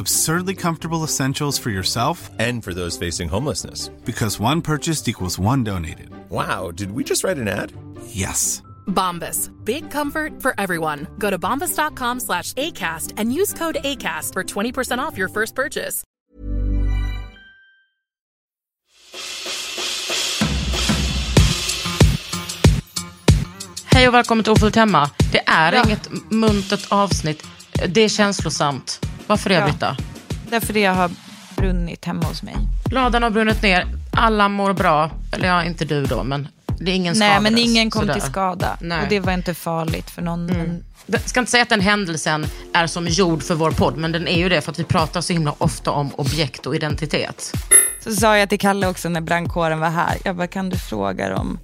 Absurdly comfortable essentials for yourself And for those facing homelessness. because one purchased equals one donated. Wow, did we just write an ad? Yes. Bombas. Big comfort for everyone. Go to bombas.com slash ACAST and use code ACAST for 20% off your first purchase. Hej och välkommen till Ofullt hemma. Det är Ja. inget muntert avsnitt. Det är känslosamt. Varför det, Ja. Därför det har brunnit hemma hos mig. Ladan har brunnit ner. Alla mår bra. Eller ja, inte du då, men det är ingen Nej, men ingen kom Sådär. till skada. Nej. Mm. Och det var inte farligt för någon. Men Jag ska inte säga att den händelsen är som gjord för vår podd, men den är ju det för att vi pratar så himla ofta om objekt och identitet. så sa jag till Kalle också när brandkåren var här. Jag bara, kan du fråga dem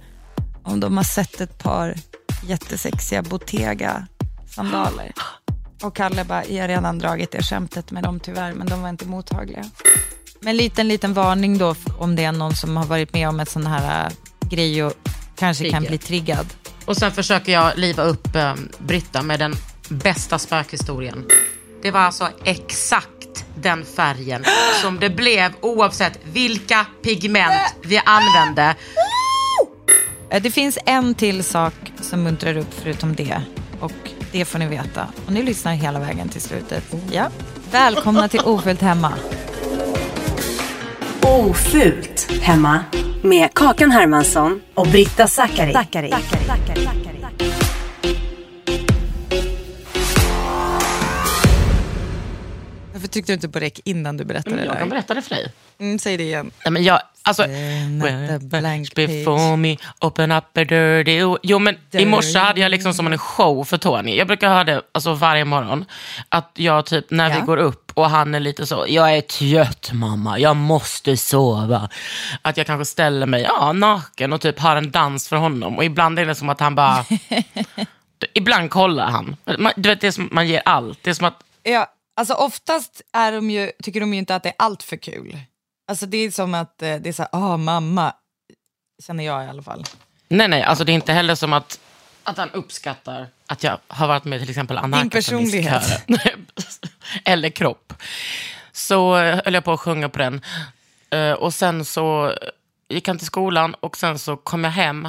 om de har sett ett par jättesexiga Bottega-sandaler? Och Kalle bara, jag har redan dragit det skämtet med dem tyvärr, men de var inte mottagliga. Men liten, liten varning då om det är någon som har varit med om ett sån här äh, grej och kanske kan Trigger. bli triggad. Och sen försöker jag liva upp eh, Britta med den bästa spökhistorien. Det var alltså exakt den färgen som det blev oavsett vilka pigment vi använde. Eh, Det finns en till sak som muntrar upp förutom det. Och det får ni veta. Och ni lyssnar hela vägen till slutet. Ja. Välkomna till Ofullt hemma. Ofult hemma med Kakan Hermansson och Britta Zackari. Varför tyckte du inte på räck innan du berättade det Jag kan berätta det för dig. Mm, säg det igen. Nej, men jag, alltså, a blank before me, open up a dirty... Jo, men i morse hade jag liksom som en show för Tony. Jag brukar ha det alltså, varje morgon. Att jag typ, när vi Ja. går upp och han är lite så, jag är trött mamma, jag måste sova. Att jag kanske ställer mig ja, naken och typ har en dans för honom. Och ibland är det som att han bara... ibland kollar han. Du vet, det är som man ger allt. Det är som att Ja, alltså oftast är de ju, tycker de ju inte att det är allt för kul. Alltså det är som att eh, det är så här, ah mamma, känner jag i alla fall. Nej, nej, alltså det är inte heller som att, att han uppskattar att jag har varit med till exempel personlighet. anarkakamiskören. Eller kropp. Så eh, höll jag på att sjunga på den. Eh, Och sen så gick han till skolan och sen så kom jag hem,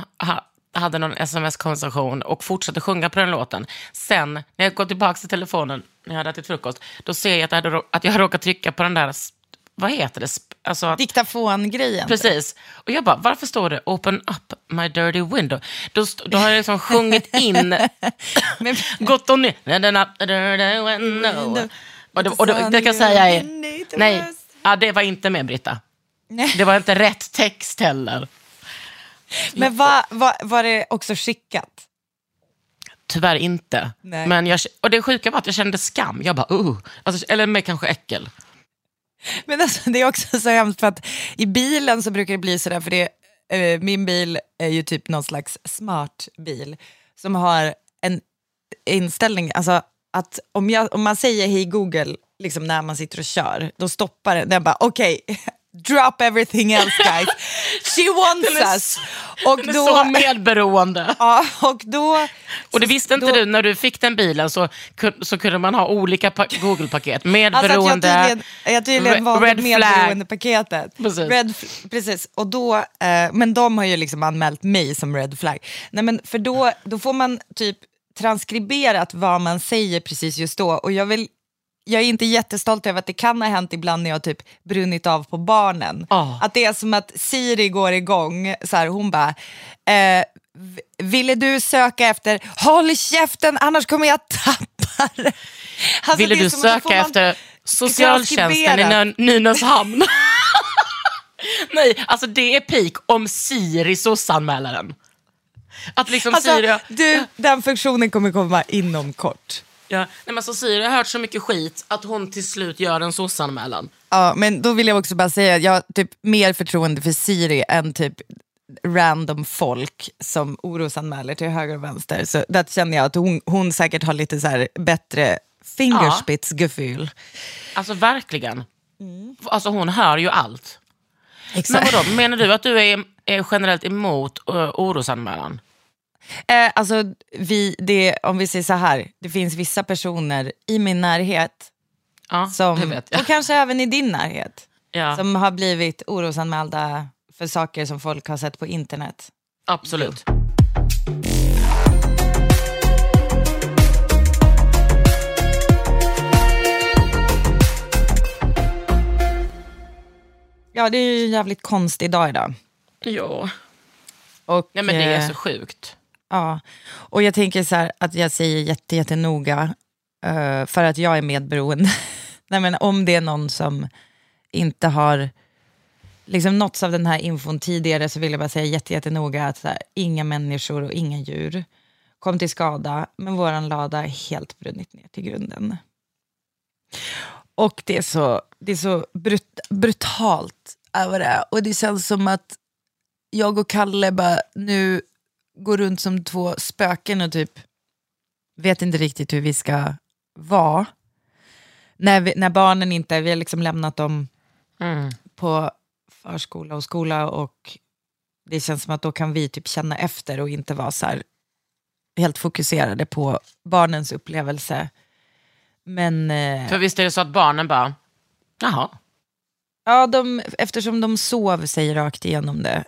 hade någon sms-konversation och fortsatte sjunga på den låten. Sen, när jag går tillbaka till telefonen, när jag hade ätit frukost, då ser jag att jag, hade, att jag har råkat trycka på den där, vad heter det? Alltså att, Diktafon-grejen. Precis. Och jag bara, varför står det open up my dirty window? Då, då har jag liksom sjungit in, Men- gått och ner, dirty window. Och, det, och det, det kan jag säga är, nej, ja, det var inte med Britta. Det var inte rätt text heller. Men va, va, var det också skickat? Tyvärr inte. Nej. Men jag, och det sjuka var att jag kände skam. Jag bara, uh. Alltså, eller med kanske äckel. Men alltså, det är också så hemskt för att i bilen så brukar det bli sådär, för det, eh, min bil är ju typ någon slags smart bil som har en inställning, alltså att om, jag, om man säger hej Google liksom när man sitter och kör, då stoppar den, den bara okej, drop everything else guys. She wants är us. Och då, så medberoende. ja, och då... Och det visste inte då- du när du fick den bilen så, så kunde man ha olika pa- Google-paket. Alltså att jag Medberoende, tydligen, jag tydligen valde red flag. medberoendepaketet. Precis. Red, precis. Och då, eh, men de har ju liksom anmält mig som red flag. Nej, men för då, då får man typ transkriberat vad man säger precis just då. Och jag, vill, jag är inte jättestolt över att det kan ha hänt ibland när jag typ brunnit av på barnen. Ah. Att det är som att Siri går igång, så här, hon bara, eh, ville du söka efter, håll käften annars kommer jag tappa det. Alltså, ville det du söka efter socialtjänsten i Nynäshamn? Nej, alltså det är peak om Siri sossanmäler den. Att liksom Alltså, Siri... du, den funktionen kommer komma inom kort. Ja, nej, men alltså Siri har hört så mycket skit att hon till slut gör en sossanmälan. Ja, men då vill jag också bara säga att jag har typ mer förtroende för Siri än typ random folk som orosanmäler till höger och vänster. Så där känner jag att hon, hon säkert har lite så bättre fingerspitzgefühl. Alltså verkligen. Mm. Alltså hon hör ju allt. Men Exakt. vadå, menar du att du är, är generellt emot uh, orosanmälan? Eh, alltså, vi, det, om vi säger så här, det finns vissa personer i min närhet, Ja, som, och kanske även i din närhet, Ja, som har blivit orosanmälda för saker som folk har sett på internet. absolut. Ja, det är ju en jävligt konstig dag idag. Ja. Och, Nej, men det är eh, så sjukt. Ja, och jag tänker så här att jag säger jätte, jättenoga uh, för att jag är medberoende. Nej, men om det är någon som inte har liksom nåtts av den här infon tidigare så vill jag bara säga jätte, jättenoga att så här, inga människor och inga djur kom till skada, men vår lada är helt brunnit ner till grunden. Och det är så, det är så brut, brutalt över det. Och det känns som att jag och Kalle bara nu går runt som två spöken och typ vet inte riktigt hur vi ska vara. När, vi, när barnen inte, vi har liksom lämnat dem Mm. på förskola och skola och det känns som att då kan vi typ känna efter och inte vara så här helt fokuserade på barnens upplevelse. Men eh, För visst är det så att barnen bara, jaha. ja, de, eftersom de sov sig rakt igenom det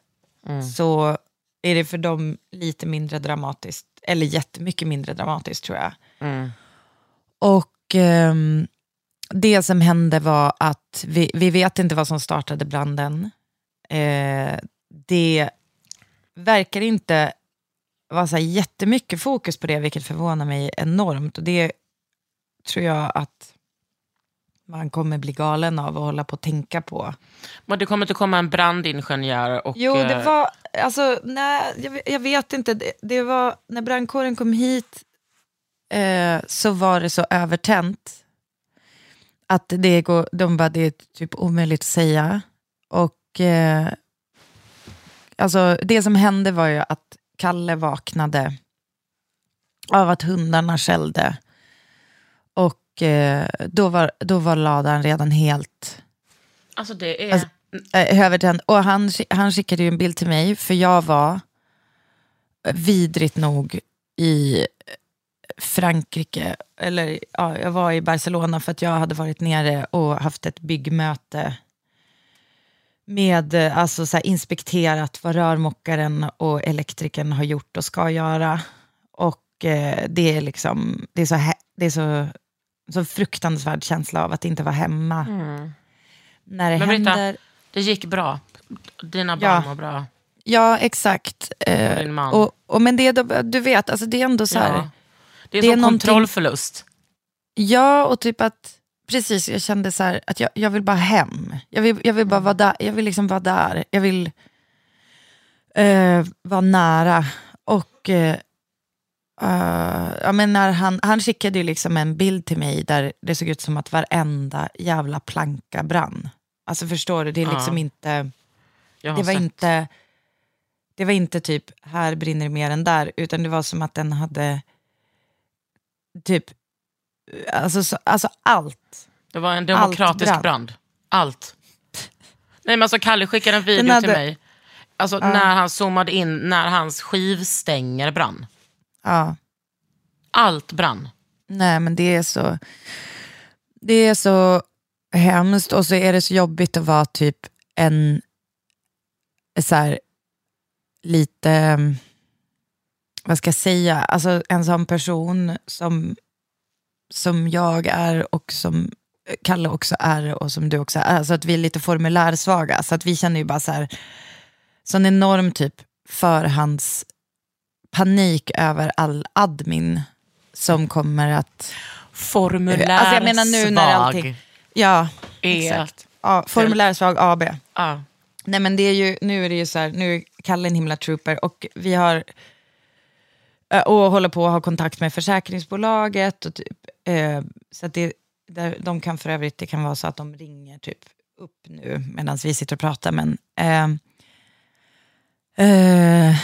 Mm. så är det för dem lite mindre dramatiskt, eller jättemycket mindre dramatiskt tror jag. Mm. Och ehm, det som hände var att vi, vi vet inte vad som startade branden. Eh, det verkar inte vara så här jättemycket fokus på det, vilket förvånar mig enormt. Och det tror jag att man kommer bli galen av att hålla på och tänka på. Men det kommer inte komma en brandingenjör och... Jo, det eh, var, alltså, nej, jag, vet- jag vet inte. Det, det var, när brandkåren kom hit eh, så var det så övertänt att det går, de bara, det är typ omöjligt att säga. Och eh, alltså, det som hände var ju att Kalle vaknade av att hundarna skällde. Och eh, då, var, då var ladan redan helt Alltså det är... Alltså, eh, övertänd. Och han, han skickade ju en bild till mig, för jag var vidrigt nog i Frankrike, eller ja, jag var i Barcelona för att jag hade varit nere och haft ett byggmöte med, eh, alltså så här, inspekterat vad rörmokaren och elektrikern har gjort och ska göra. Och eh, det är liksom, det är så, det är så, så fruktansvärd känsla av att inte vara hemma. När det Men Britta, händer. det gick bra. Dina barn Ja. mår bra. Ja, exakt. Eh, Och din man. och, och, men det, du vet, alltså det är ändå så här. Ja. Det är Det är som någonting- kontrollförlust. Ja, och typ att, precis, jag kände så här att jag, jag vill bara hem. Jag vill, jag vill bara vara där. Jag vill liksom vara där. Jag vill eh, vara nära. Och eh, eh, ja, men när han, han skickade ju liksom en bild till mig där det såg ut som att varenda jävla planka brann. Alltså förstår du, det är Ja. liksom inte... Det var sett. inte det var inte typ här brinner det mer än där, utan det var som att den hade typ, alltså, så, alltså allt. Det var en demokratisk brann. brand. Allt. Nej, men alltså, Kalle skickade en video hade- till mig. Alltså när han zoomade in när hans skivstänger brann. Ja. Allt brann. Nej men det är så Det är så hemskt och så är det så jobbigt att vara typ en så här, lite, vad ska jag säga, alltså en sån person som, som jag är och som Kalle också är och som du också är, alltså att vi är lite formulärsvaga. Så att vi känner ju bara så här, sån enorm typ förhands panik över all admin som kommer att Formulärsvag. Alltså jag menar nu när allting... Ja, är- exakt. Ja, formulärsvag AB. Ja. Nej men det är ju, nu är det ju så här, nu är Kalle en himla trooper och vi har eh, och håller på att ha kontakt med försäkringsbolaget. Och typ, eh, så att det, där, de kan för övrigt, det kan vara så att de ringer typ upp nu medan vi sitter och pratar. Men, eh, eh,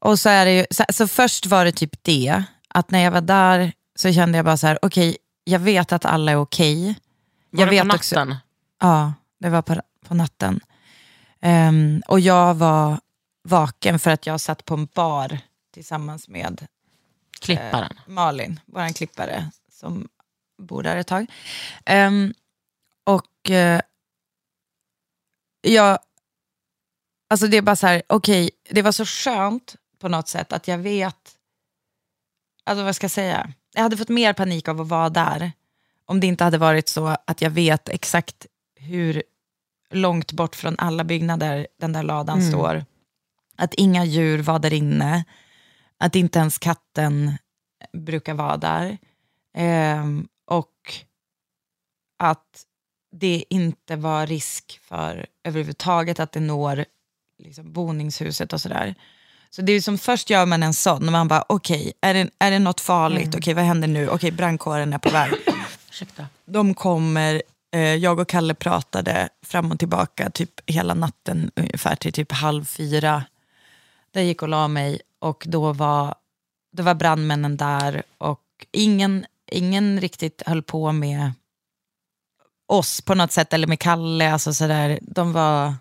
och så är det ju, så, så först var det typ det, att när jag var där så kände jag bara så här, okej, jag vet att alla är okej. Var Jag det vet på också- natten? Ja, det var på, på natten. Ehm, och jag var vaken för att jag satt på en bar tillsammans med Klipparen. Malin, vår klippare, som bor där ett tag. Ehm, och eh, jag, alltså det är bara så här, okej, det var så skönt på något sätt att jag vet, alltså vad ska jag säga, jag hade fått mer panik av att vara där om det inte hade varit så att jag vet exakt hur långt bort från alla byggnader den där ladan står. Att inga djur var där inne, att inte ens katten brukar vara där. Ehm, och att det inte var risk för överhuvudtaget att det når liksom, boningshuset och sådär. Så det är som först gör man en sån, och man bara okej, är, det, är det något farligt? Okej, vad händer nu? Okej, brandkåren är på väg. De kommer, eh, jag och Kalle pratade fram och tillbaka typ hela natten, ungefär till typ halv fyra. Där gick och la mig och då var, då var brandmännen där och ingen, ingen riktigt höll på med oss på något sätt, eller med Kalle. Alltså sådär. De var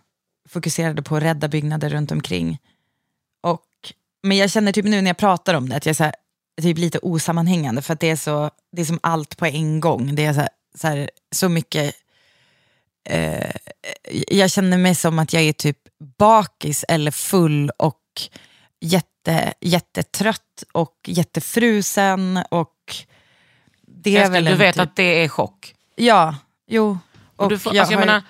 fokuserade på att rädda byggnader runt omkring. Och, men jag känner typ nu när jag pratar om det att jag är så, här, typ lite osammanhängande för att det är, så, det är som allt på en gång. Det är så, här, så, här, så mycket... Eh, jag känner mig som att jag är typ bakis eller full och jätte, jättetrött och jättefrusen. Och det är Älskling, väl du vet typ, att det är chock. Ja, jo. Och du, får, alltså, jag har- menar,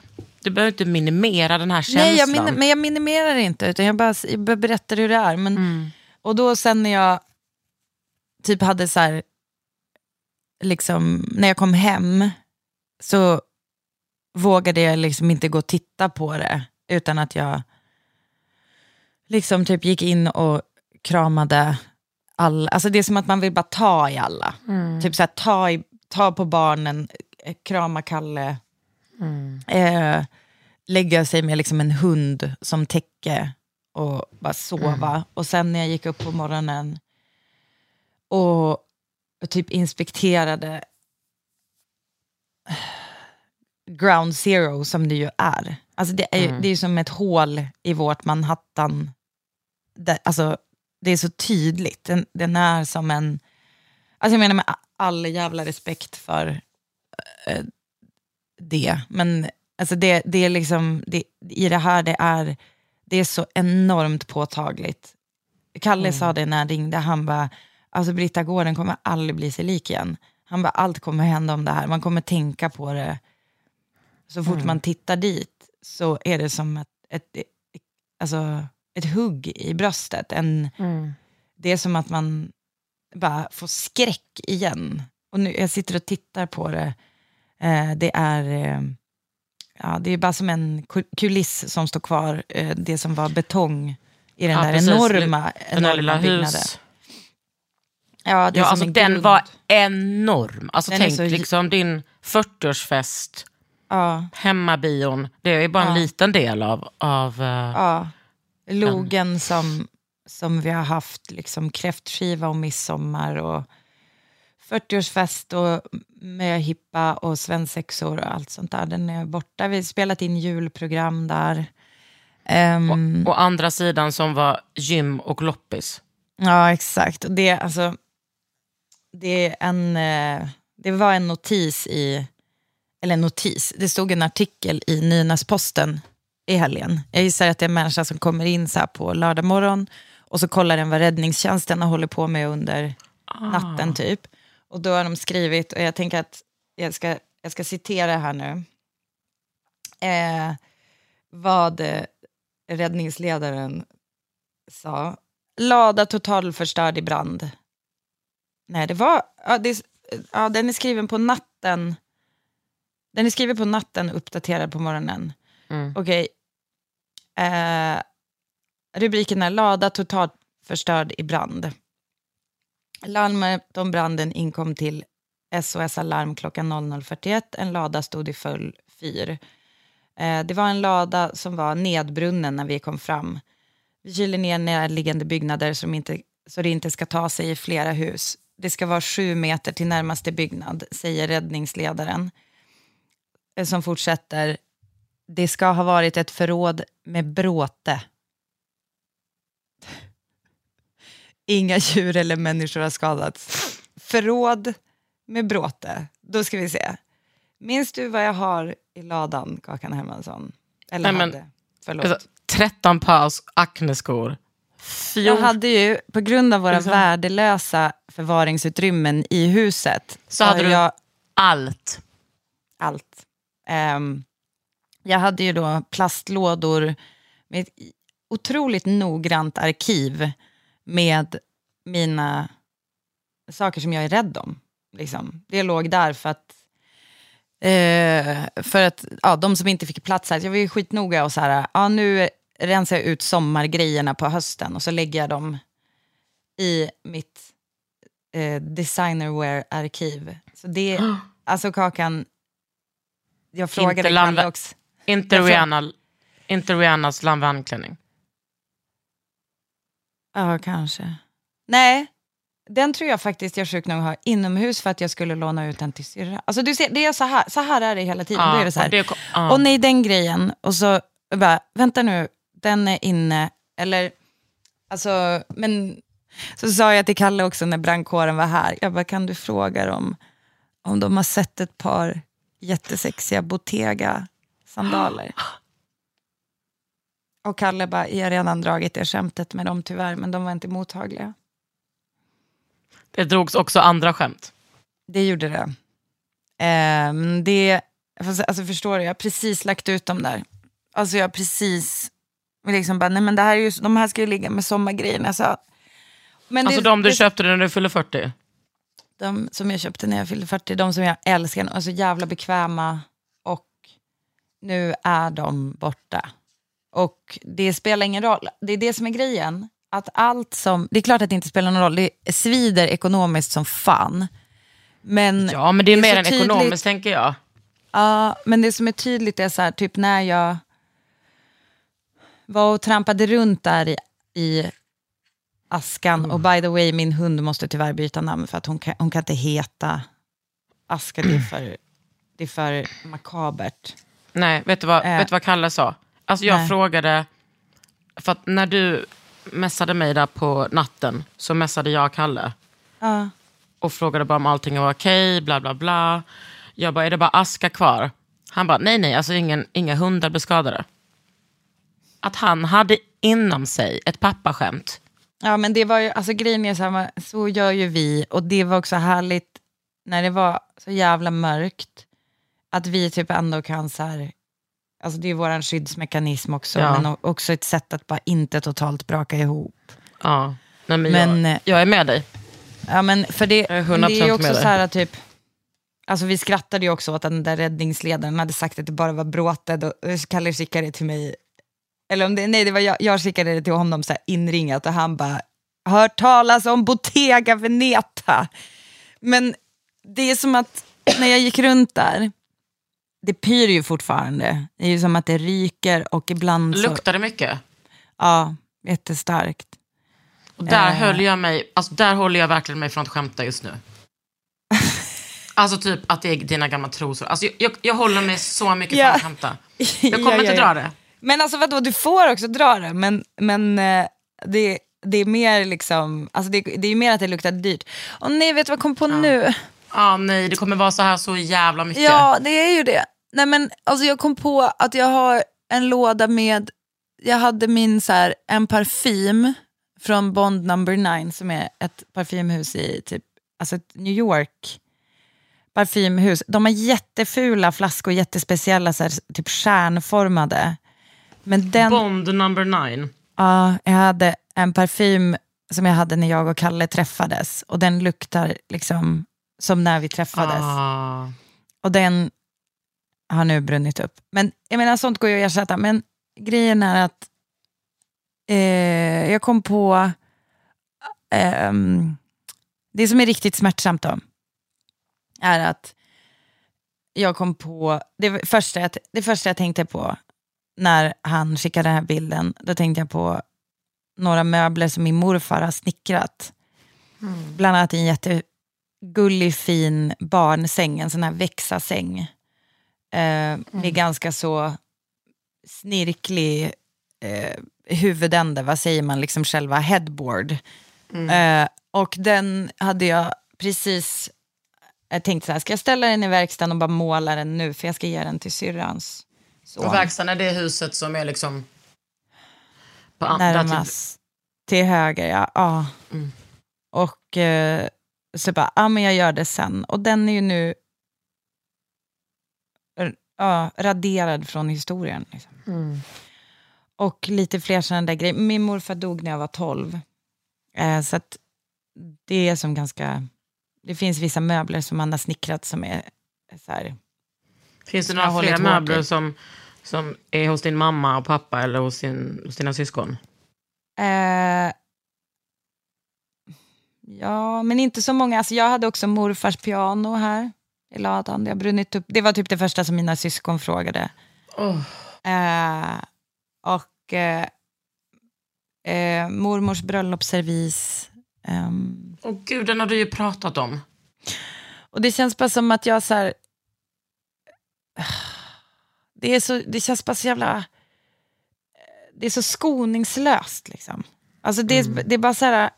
du behöver inte minimera den här känslan. Nej, jag min, men jag minimerar inte, utan jag bara, jag berättar hur det är. Men, Mm. Och då sen när jag typ hade så här, liksom, när jag kom hem så vågade jag liksom inte gå och titta på det, utan att jag liksom typ gick in och kramade alla. Alltså det är som att man vill bara ta i alla. Typ så här, ta, i, ta på barnen, krama Kalle, eh, lägga sig med liksom en hund som täcke och bara sova. Och sen när jag gick upp på morgonen och, typ inspekterade ground zero som det ju är. Alltså det är ju det är som ett hål i vårt Manhattan. Där, alltså, det är så tydligt. Den, den är som en... Alltså jag menar med all jävla respekt för eh, det. Men alltså det, det är liksom, det, i det här det är, det är så enormt påtagligt. Kalle sa det när han ringde, han bara, alltså Britta gården kommer aldrig bli sig lik igen. Han bara, allt kommer hända om det här, man kommer tänka på det. Så fort man tittar dit så är det som ett, ett, alltså, ett hugg i bröstet. En, Det är som att man bara får skräck igen. Och nu, jag sitter och tittar på det. Eh, det är eh, ja, det är bara som en ku- kuliss som står kvar. Eh, det som var betong i den Ja, där precis. enorma, Den enorma byggnaden. hus. Ja, Ja, alltså, en den grund. var enorm. Alltså, Den tänk så- liksom din 40-årsfest, Ja, hemmabion. Det är bara en Ja. liten del av... av ja. Logen som, som vi har haft, liksom kräftskiva och midsommar och 40-årsfest och möhippa och svensexor och allt sånt där. Den är borta. Vi har spelat in julprogram där. Ehm, Å andra sidan som var gym och loppis. Ja, exakt. Och det, alltså, det, är en, eh, det var en notis i, eller en notis, det stod en artikel i Nynäsposten i helgen. Jag gissar att det är en människa som kommer in så här på lördag morgon och så kollar den vad räddningstjänsten har hållit på med under natten typ. Och då har de skrivit, och jag tänker att jag ska, jag ska citera här nu, eh, vad eh, räddningsledaren sa. Lada totalförstörd i brand. Nej, det var... Ja, det, ja, den är skriven på natten. Den är skriven på natten, uppdaterad på morgonen. Mm. Okej. Eh, rubriken är Lada totalt förstörd i brand. Larmet om branden inkom till SOS Alarm klockan 00.41. En lada stod i full fyr. Eh, det var en lada som var nedbrunnen när vi kom fram. Vi kyler ner närliggande byggnader som inte, så det inte ska ta sig i flera hus. Det ska vara sju meter till närmaste byggnad, säger räddningsledaren. Eh, som fortsätter. Det ska ha varit ett förråd med bråte. Inga djur eller människor har skadats. Förråd med bråte. Då ska vi se. Minns du vad jag har i ladan, Kakan Hermansson? Eller Nej, men- hade? Förlåt. Alltså, 13 paus Acne-skor. Jag hade ju, på grund av våra värdelösa förvaringsutrymmen i huset, Så hade har du- jag Allt. allt. Ehm, jag hade ju då plastlådor med ett otroligt noggrant arkiv med mina saker som jag är rädd om. Liksom. Det låg där för att, eh, för att ja, de som inte fick plats här, jag var ju skitnoga och så här, ja, nu rensar jag ut sommargrejerna på hösten och så lägger jag dem i mitt eh, designerwear-arkiv. Så det, alltså Kakan, jag frågade Inte Kalle också. Inte, Rihanna, inte Rihannas lamvanklänning. Ja, kanske. Nej, den tror jag faktiskt jag sjukt nog har inomhus för att jag skulle låna ut den till syrra. Alltså du ser, det är så här, så här är det hela tiden. Då är det så här. och det ja. Och nej, den grejen. Och så bara, vänta nu, den är inne. Eller, alltså, men så sa jag till Kalle också när brandkåren var här. Jag bara, kan du fråga dem om de har sett ett par jättesexiga Bottega-sandaler? Och Kalle bara, jag har redan dragit det skämtet med dem tyvärr, men de var inte mottagliga. det drogs också andra skämt. Det gjorde det. Ehm, det alltså, förstår du, jag har precis lagt ut dem där. Alltså jag har precis, liksom bara, nej men det här är ju, de här ska ju ligga med sommargrejerna. Så. Men Alltså det, de du det, köpte när du fyllde 40. de som jag köpte när jag fyllde 40, de som jag älskar, alltså jävla bekväma och nu är de borta. Och det spelar ingen roll, det är det som är grejen. Att allt som, det är klart att det inte spelar någon roll, det svider ekonomiskt som fan. Men Ja, men det är, Det är mer än tydligt. ekonomiskt tänker jag. Ja, men det som är tydligt är så här, typ när jag var och trampade runt där i, i askan. Och by the way, min hund måste tyvärr byta namn för att hon kan, hon kan inte heta Aska. Det är för, det är för makabert. Nej, vet du vad, Eh. vet du vad Kalle sa? Alltså jag Nej. frågade, för att när du messade mig där på natten så messade jag Kalle Ja. och frågade bara om allting var okej, bla bla bla. Jag bara, är det bara aska kvar? Han bara, nej nej, alltså ingen, inga hundar blev skadade. Att han hade inom sig ett pappaskämt. Ja, men det var ju, alltså grejen är så här, så gör ju vi. Och det var också härligt när det var så jävla mörkt. Att vi typ ändå kan så här, alltså det är vår skyddsmekanism också. Ja. Men också ett sätt att bara inte totalt braka ihop. Ja, nej, men, Men, eh, jag, jag är med dig. Ja, men för det, Jag är det är 100% ju också så här typ, alltså vi skrattade ju också åt att den där räddningsledaren hade sagt att det bara var bråte. Då Kalle skickade det till mig, eller om det, nej det var jag, jag skickade det till honom så här inringat och han bara, hört talas om Bottega Veneta. Men det är som att när jag gick runt där, det pyr ju fortfarande. Det är ju som att det ryker och ibland så, Luktar det mycket? ja, jättestarkt. Och där, Eh. höll jag mig, alltså där håller jag verkligen mig från att skämta just nu. Alltså typ att det är dina gamla trosor. Alltså, jag, jag, jag håller mig så mycket Ja. från att hämta. Jag kommer Ja, ja, inte ja. dra det. Men alltså vadå, du får också dra det, men, men eh, det, det är mer liksom, alltså det, det är ju mer att det luktar dyrt. Och nej, vet du vad jag kom på nu? Ah, nej, det kommer vara så här så jävla mycket. Ja, det är ju det. Nej men alltså jag kom på att jag har en låda med, jag hade min så här, en parfym från Bond number 9 som är ett parfymhus i typ, alltså New York parfymhus. De har jättefula flaskor, jättespeciella, så här, typ stjärnformade. Men den, Bond number nine. ja, jag hade en parfym som jag hade när jag och Kalle träffades. Och den luktar liksom som när vi träffades. Ah. Och den har nu brunnit upp. Men jag menar, sånt går ju att ersätta. Men grejen är att eh, jag kom på ehm, det som är riktigt smärtsamt då, är att jag kom på, det första, jag, det första jag tänkte på när han skickade den här bilden, då tänkte jag på några möbler som min morfar har snickrat. Bland annat en jättegullig fin barnsäng, en sån här växa-säng. Eh, Med ganska så snirklig eh, huvudände, vad säger man, liksom själva headboard. Eh, och den hade jag precis jag tänkte så här, ska jag ställa den i verkstaden och bara måla den nu, för jag ska ge den till syrrans son. Och verkstaden är det huset som är liksom... På an- där typ- Närmast till höger, ja. ja. Mm. Och eh, så bara, ja men jag gör det sen. Och den är ju nu ja, raderad från historien. Liksom. Mm. Och lite fler sådana där grejer. Min morfar dog när jag var 12. Eh, så att det är som ganska... Det finns vissa möbler som man har snickrat som är så här... Finns det några fler möbler som, som är hos din mamma och pappa eller hos, sin, hos dina syskon? Eh, ja, men inte så många. Alltså, jag hade också morfars piano här i ladan. Det, har brunnit upp. det var typ det första som mina syskon frågade. Oh. Eh, och eh, eh, mormors bröllopsservis. ehm, Åh gud, den har du ju pratat om. och det känns bara som att jag så här... Det, är så, det känns bara så jävla... Det är så skoningslöst liksom. Alltså det, är- det är bara så här...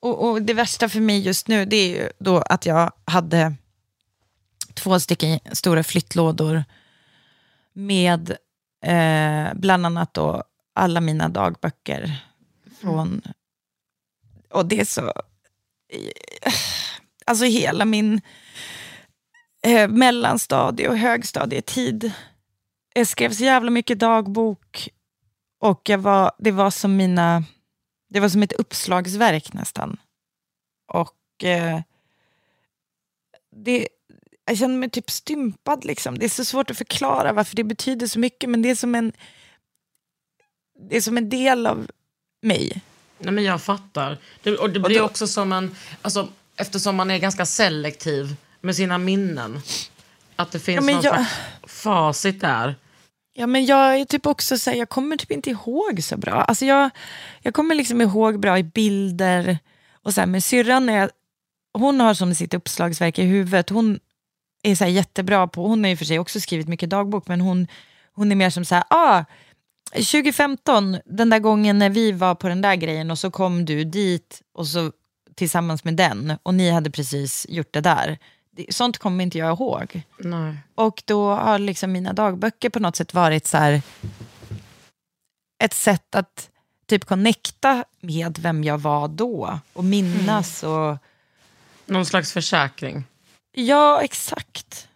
Och, och det värsta för mig just nu det är ju då att jag hade två stycken stora flyttlådor med eh, bland annat då alla mina dagböcker från... Och det är så... Alltså hela min eh, mellanstadie och högstadietid. Jag skrev så jävla mycket dagbok och jag var, det var som mina... Det var som ett uppslagsverk nästan. Och eh, det, jag känner mig typ stympad. Liksom. Det är så svårt att förklara varför det betyder så mycket, men det är som en, det är som en del av mig. Nej, men jag fattar. Det, och det blir också som en... Alltså, eftersom man är ganska selektiv med sina minnen. Att det finns Ja, någon jag- facit där. Ja, men jag är typ också så här, jag kommer typ inte ihåg så bra. Alltså jag, jag kommer liksom ihåg bra i bilder. Och så här, men syrran, är, hon har som sitt uppslagsverk i huvudet. Hon är så jättebra på, hon har ju för sig också skrivit mycket dagbok, men hon, hon är mer som så här, ah, 2015, den där gången när vi var på den där grejen och så kom du dit och så tillsammans med den och ni hade precis gjort det där. Sånt kommer inte jag ihåg. Nej. Och då har liksom mina dagböcker på något sätt varit så här ett sätt att typ connecta med vem jag var då och minnas. Och, Någon slags försäkring. Ja, exakt.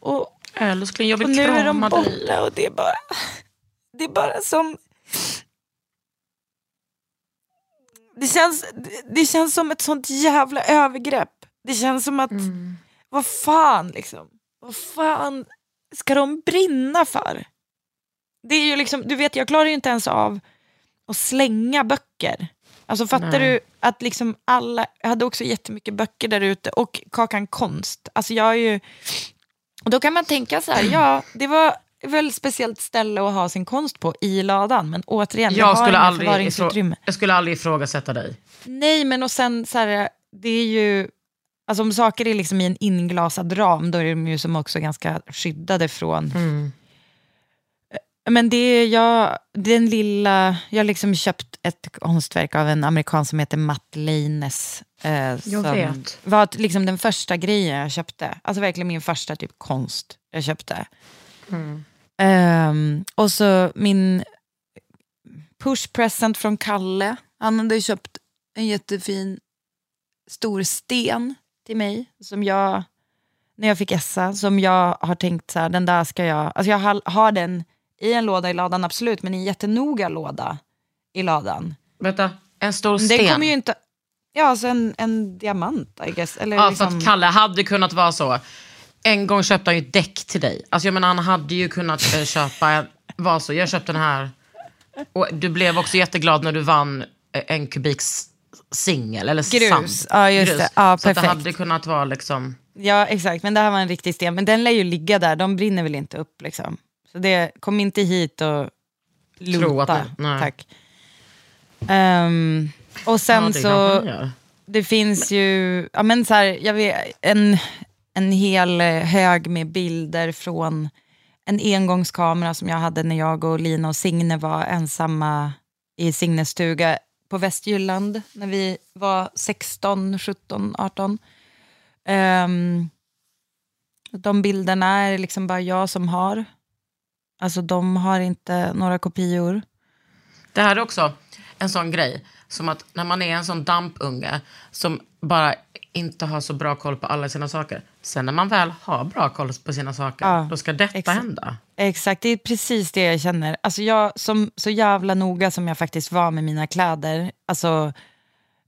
Och, Älskling, jag och vill nu är de krama dig. borta och det är bara, det är bara som... Det känns, det känns som ett sånt jävla övergrepp. Det känns som att, vad fan liksom, vad fan ska de brinna för? Det är ju liksom, du vet jag klarar ju inte ens av att slänga böcker. Alltså fattar Nej. du att liksom alla, jag hade också jättemycket böcker där ute och Kakan Konst. Alltså jag är ju, och då kan man tänka så här, ja det var väl speciellt ställe att ha sin konst på i ladan, men återigen, jag, Jag har skulle, inget aldrig förvaringsutrymme. jag skulle aldrig ifrågasätta dig. Nej, men och sen så här, det är ju Alltså om saker är liksom i en inglasad ram, då är de ju som också ganska skyddade från... Mm. Men det är jag, den lilla, jag har liksom köpt ett konstverk av en amerikan som heter Matt Leines. Eh, som var liksom den första grejen jag köpte. Alltså verkligen min första typ konst jag köpte. Ehm, och så min push present från Kalle. Han hade köpt en jättefin stor sten till mig. Som jag, när jag fick Essa, som jag har tänkt så här, den där ska jag, alltså jag har, har den i en låda i ladan absolut, men i en jättenoga låda i ladan. Vänta, en stor Den sten. kommer ju inte, ja alltså en, en diamant I guess. Eller Ja, liksom, för att Kalle hade kunnat vara så. En gång köpte han ju däck till dig. Alltså jag menar, han hade ju kunnat eh, köpa, var så, jag köpte den här. Och du blev också jätteglad när du vann eh, en kubiks singel, eller Grus. sand. Ja, just det. Ja, så det hade kunnat vara liksom... Ja, exakt. Men det här var en riktig sten. Men den lär ju ligga där. De brinner väl inte upp liksom. Så det, kom inte hit och lota. det-. Tack. Ehm, och sen Ja, det så, det finns ju, ja men så här, jag vet, en, en hel eh, hög med bilder från en engångskamera som jag hade när jag och Lina och Signe var ensamma i Signes stuga på Västjylland när vi var 16, 17, 18. Ehm, de bilderna är liksom bara jag som har. Alltså de har inte några kopior. Det här är också en sån grej, som att när man är en sån dampunge som bara inte har så bra koll på alla sina saker. Sen när man väl har bra koll på sina saker, Ja, då ska detta exakt. hända. Exakt, det är precis det jag känner. Alltså jag, som, så jävla noga som jag faktiskt var med mina kläder, alltså,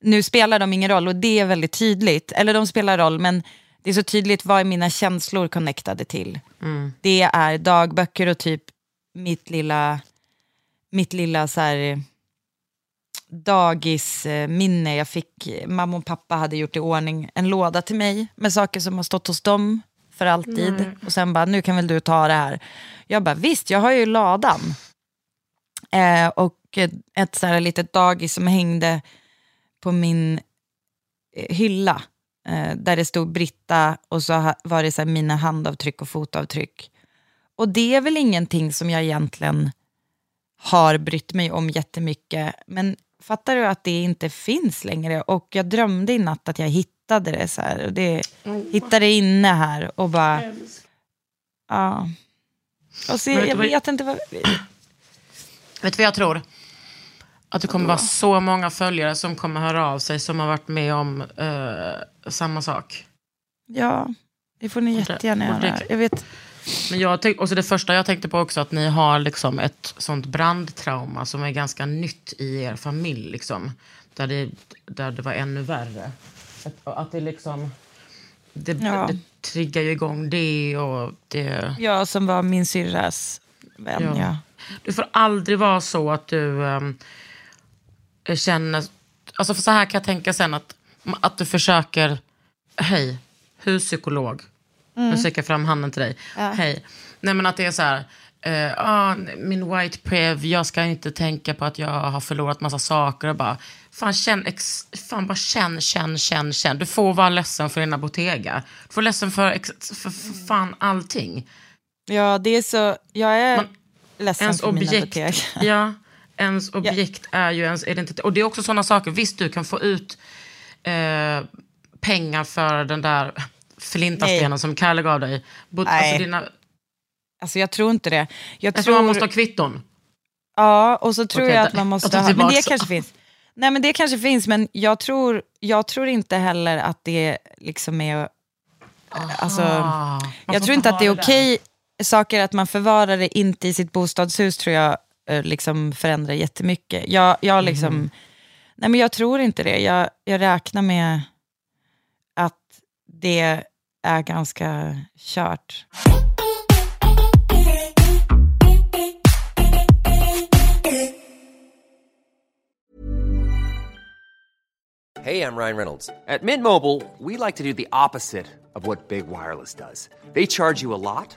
nu spelar de ingen roll och det är väldigt tydligt. Eller de spelar roll, men det är så tydligt vad är mina känslor connectade till. Det är dagböcker och typ mitt lilla, mitt lilla så här, dagisminne. Jag fick, mamma och pappa hade gjort i ordning en låda till mig med saker som har stått hos dem för alltid. Och sen bara, nu kan väl du ta det här. Jag bara, visst, jag har ju ladan. Eh, och ett, ett så här litet dagis som hängde på min eh, hylla. Eh, där det stod Britta och så var det så här mina handavtryck och fotavtryck. Och det är väl ingenting som jag egentligen har brytt mig om jättemycket. Men fattar du att det inte finns längre? Och jag drömde i natt att jag hittade det så här. Och det hittade det inne här och bara... Ja. Och så, jag vet inte vad... Vet du vad jag tror? Att det kommer vara så många följare som kommer höra av sig som har varit med om eh, samma sak. Ja, det får ni jättegärna göra. Jag vet... Men jag tänk, och så det första jag tänkte på också att ni har liksom ett sånt brandtrauma som är ganska nytt i er familj. Liksom, där, det, där det var ännu värre. Att, att det liksom... Det, Ja. det triggar ju igång det och det... Jag som var min syrras vän, Ja. ja. Du får aldrig vara så att du ehm, känner... Alltså för så här kan jag tänka sen att, att du försöker... Hej, huspsykolog. Nu sträcker jag fram handen till dig. Hej. Nej men att det är så här... eh, ah, min white prev, jag ska inte tänka på att jag har förlorat massa saker. Och bara, fan, känn, ex, fan bara känn, känn, känn, känn. Du får vara ledsen för dina Bottega. Du får ledsen för, ex, för, för fan allting. Ja, det är så... Jag är Man- ledsen ens för mina objekt, betyg. ja, ens objekt är ju ens identitet. Och det är också sådana saker. Visst, du kan få ut eh, pengar för den där flintastenen Nej. som Kalle gav dig. But, Nej. alltså dina, Alltså jag tror inte det. Jag jag tror man måste ha kvitton. Ja, och så tror Okej, jag att man måste ha... Men det kanske finns. Nej, men det kanske finns, men jag tror, jag tror inte heller att det liksom är... Alltså, Ah, man jag tror inte att det är okej. Saker att man förvarar det inte i sitt bostadshus tror jag eh, liksom förändrar jättemycket. Jag, jag, liksom, Mm. nej, men jag tror inte det. Jag, jag räknar med att det är ganska kört. Hey, I'm Ryan Reynolds. At Mint Mobile, we like to do the opposite of what Big Wireless does. They charge you a lot,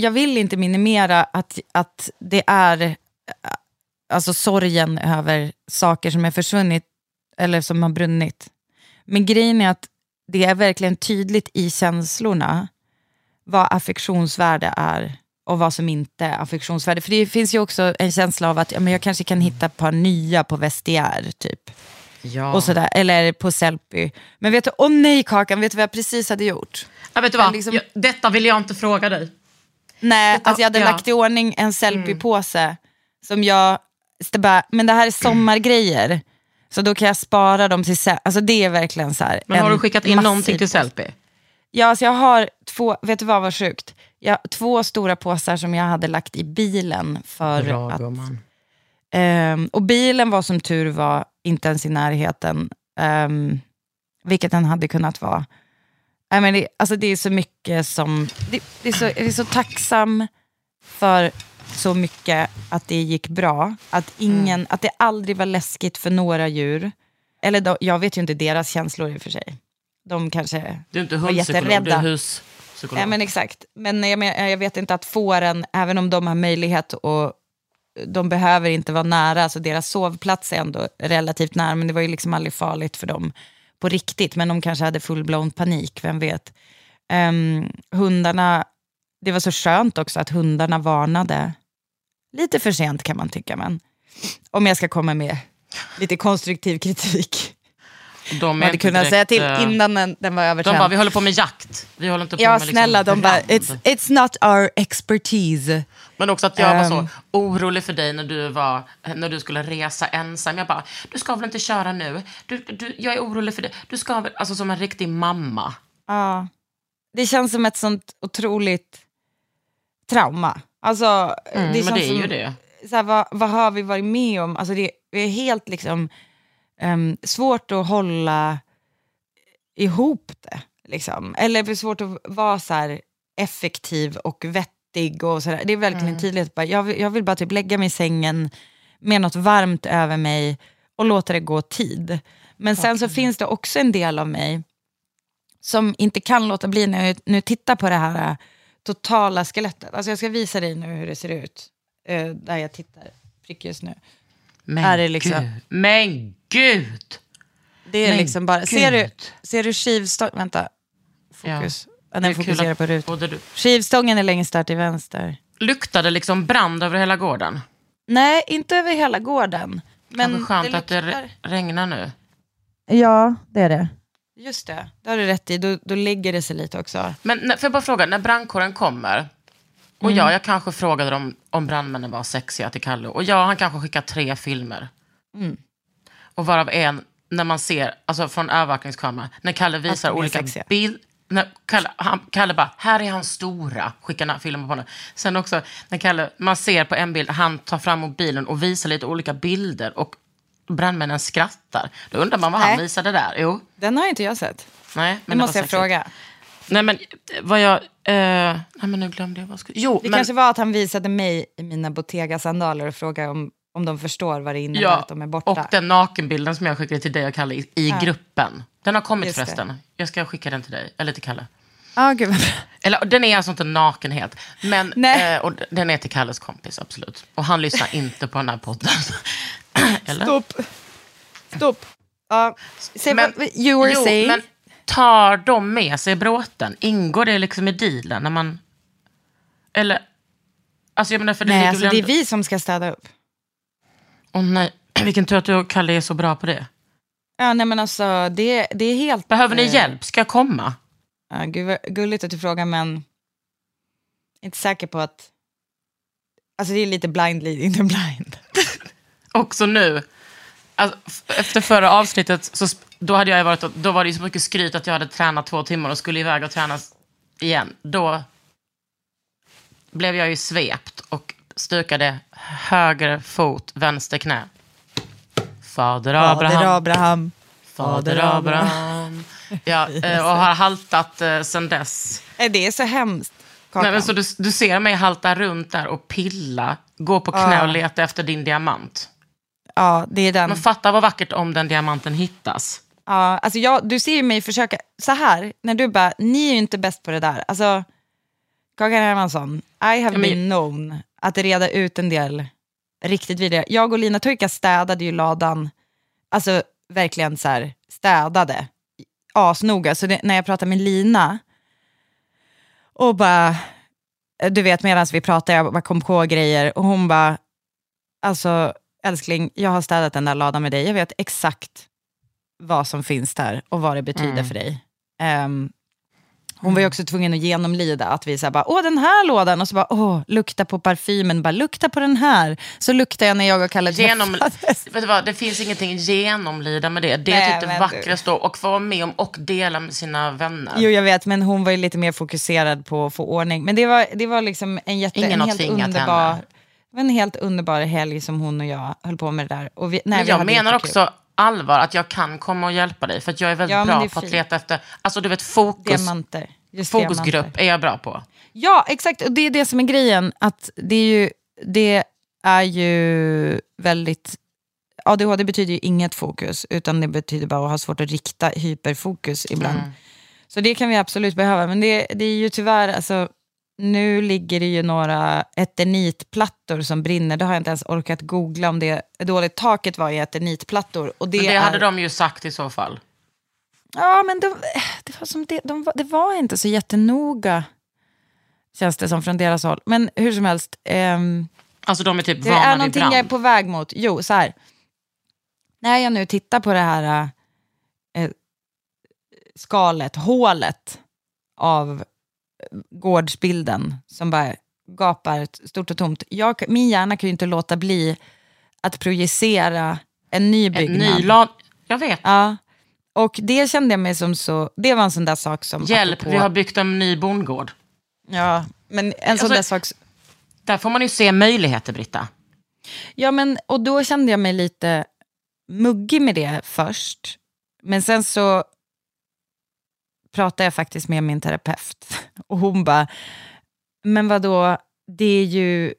Jag vill inte minimera att, att det är eh, alltså sorgen över saker som är försvunnit eller som har brunnit. Men grejen är att det är verkligen tydligt i känslorna vad affektionsvärde är och vad som inte är affektionsvärde. För det finns ju också en känsla av att ja, men jag kanske kan hitta ett par nya på vestiär typ. Ja. Och sådär, eller på Sellpy. Men vet du, åh nej Kakan, vet du vad jag precis hade gjort? Ja, vet du vad? Liksom- jag, detta vill jag inte fråga dig. Nej, alltså jag hade ja. Mm. lagt i ordning en Sellpy-påse som jag, bara, men det här är sommargrejer. Så då kan jag spara dem till. Alltså det är verkligen så här. Men har du skickat in någonting till. Sellpy? Ja, alltså jag har två, vet du vad var sjukt? Jag, två stora påsar som jag hade lagt i bilen för Bra att... Ehm, och bilen var som tur var inte ens i närheten, um, vilket den hade kunnat vara. Nej, men det, alltså det är så mycket som... Det, det är så, jag är så tacksam för så mycket att det gick bra. Att, ingen, att det aldrig var läskigt för några djur. Eller då, jag vet ju inte deras känslor i och för sig. De kanske Du är inte var hundpsykolog, du är jätterädda. huspsykolog. Ja, men exakt. Men jag, men jag vet inte att fåren, även om de har möjlighet och de behöver inte vara nära, alltså deras sovplats är ändå relativt nära, men det var ju liksom aldrig farligt för dem på riktigt. Men de kanske hade full-blown panik, vem vet. Um, hundarna, det var så skönt också att hundarna varnade. Lite för sent kan man tycka, men om jag ska komma med lite konstruktiv kritik de hade kunnat direkt, säga till eh, innan den, den var De övertänd. bara, vi håller på med jakt. Vi håller inte på Ja, med liksom snälla, de bara, brand." it's, it's not our expertise. Men också att jag var så Ehm. orolig för dig när du, var, när du skulle resa ensam. Jag bara, du ska väl inte köra nu? Du, du, jag är orolig för dig. Du ska väl, alltså som en riktig mamma. Ja. Det känns som ett sånt otroligt trauma. Alltså, Mm, det men det är ju som, det. Så här, vad, vad har vi varit med om? Alltså, det, det är helt liksom, ehm, svårt att hålla ihop det. Liksom. Eller det är svårt att vara så här effektiv och vettig. Och så där. Det är verkligen Mm. tydligt. Bara, jag, vill, jag vill bara typ lägga mig i sängen med något varmt över mig och låta det gå tid. Men sen så finns det också en del av mig som inte kan låta bli när jag nu tittar på det här äh, totala skelettet. Alltså jag ska visa dig nu hur det ser ut, eh, där jag tittar prick just nu. Men Är det liksom- gud. Men gud! Det är Men liksom bara, ser du, ser du skivstången, vänta, fokus, ja. Det är den fokuserar på rut. både du- Skivstången är längst där till vänster. Luktade liksom brand över hela gården. Nej, inte över hela gården. Men Men skönt det att det luktar- re- regnar nu. Ja, det är det. Just det, det har du rätt i. Då, då lägger det sig lite också. Men när, får jag bara fråga, när brandkåren kommer, och Mm. ja, jag kanske frågade dem om brandmännen var sexiga till Kalle, och ja, han kanske skickat tre filmer. Mm. Och varav en, när man ser, alltså från övervakningskameran, när Kalle visar olika bilder. Kalle, han, Kalle bara, här är han stora, skickar filmer på honom. Sen också, när Kalle, man ser på en bild, han tar fram mobilen och visar lite olika bilder och brandmännen skrattar. Då undrar man vad han Nej. visade där. Jo, Den har inte jag sett. nej. Men det måste jag fråga. Nej men vad jag... Eh, nej men nu glömde jag vad jag skulle... Jo, Det men... kanske var att han visade mig i mina Bottega-sandaler och frågade om om de förstår vad det innebär Ja, att de är borta. och den nakenbilden som jag skickade till dig och Kalle i, i Ja. gruppen. Den har kommit Just det. förresten. Jag ska skicka den till dig, eller till Kalle. Ja, gud. Eller den är alltså inte naken helt. Men Nej. eh, och den är till Kalles kompis, absolut. Och han lyssnar inte på den här podden. eller? Stopp. Stopp. Ja, say Men- what you were jo, saying. men tar de med sig bråten? Ingår det liksom i dealen när man... Eller... Alltså jag menar, för det Nej, alltså det är vi som ska städa upp. Åh nej, vilken tur att du och Kalle är så bra på det. Ja, nej men alltså det, det är helt... Behöver ni eh, hjälp? Ska jag komma? Ja, gud gulligt att du frågar, men jag är inte säker på att... Alltså det är lite blind leading the blind. Också nu. Alltså, efter förra avsnittet, så, då, hade jag varit, då var det ju så mycket skryt att jag hade tränat två timmar och skulle iväg och träna igen. Då blev jag ju svept och stukade höger fot, vänster knä. Fader Abraham. Fader Abraham. Fader Abraham. Ja, eh, och har haltat eh, sen dess. Det är så hemskt. Nej, men så du, du ser mig halta runt där och pilla, gå på knä och leta efter din diamant. Ja, det är den. Men fatta vad vackert om den diamanten hittas. Ja, alltså jag, du ser ju mig försöka, så här, när du bara, ni är ju inte bäst på det där. Alltså, Kakan Hermansson, I have Ja, men- been known att reda ut en del riktigt vidare. Jag och Lina Turka städade ju ladan, alltså verkligen så här, städade asnoga. Så det, när jag pratade med Lina och bara, du vet medan vi pratade, jag bara kom på grejer och hon bara, alltså älskling, jag har städat den där ladan med dig, jag vet exakt vad som finns där och vad det betyder Mm. för dig. Ehm, hon var ju också tvungen att genomlida att vi så bara, åh den här lådan, och så bara, åh, lukta på parfymen, bara lukta på den här. Så luktar jag när jag och Kalle Genom, träffades. vet du vad, det finns ingenting genomlida med det. Det är typ det vackraste och få vara med om och dela med sina vänner. Jo, jag vet, men hon var ju lite mer fokuserad på att få ordning. Men det var, det var liksom en, jätte, Ingen en helt underbar... henne. Var en helt underbar helg som hon och jag höll på med det där. Och vi, nej, men jag menar också allvar att jag kan komma och hjälpa dig. För att jag är väldigt Ja, bra är på att leta efter, alltså du vet fokus, Diamanter. Just fokusgrupp diamanter. är jag bra på. Ja, exakt. Och det är det som är grejen. Att det är ju, det är ju väldigt... ADHD betyder ju inget fokus, utan det betyder bara att ha svårt att rikta hyperfokus ibland. Mm. Så det kan vi absolut behöva. Men det, det är ju tyvärr, alltså, nu ligger det ju några eternitplattor som brinner. Det har jag inte ens orkat googla om det är dåligt. Taket var ju eternitplattor. Och det, Men det är, hade de ju sagt i så fall. Ja, men de, det, var som det, de, det var inte så jättenoga, känns det som från deras håll. Men hur som helst, ehm, Alltså de är typ det är någonting brand. jag är på väg mot. Jo, så här. När jag nu tittar på det här eh, skalet, hålet av gårdsbilden som bara gapar stort och tomt. Jag, min hjärna kan ju inte låta bli att projicera en ny En byggnad. ny lag. Jag vet. Ja. Och det kände jag mig som så, det var en sån där sak som... Hjälp, apropå- vi har byggt en ny bondgård. Ja, men en sån Alltså- där sak... Där får man ju se möjligheter, Britta. Ja, men och då kände jag mig lite muggig med det först. Men sen så pratade jag faktiskt med min terapeut. Och hon bara, men vad då det är ju...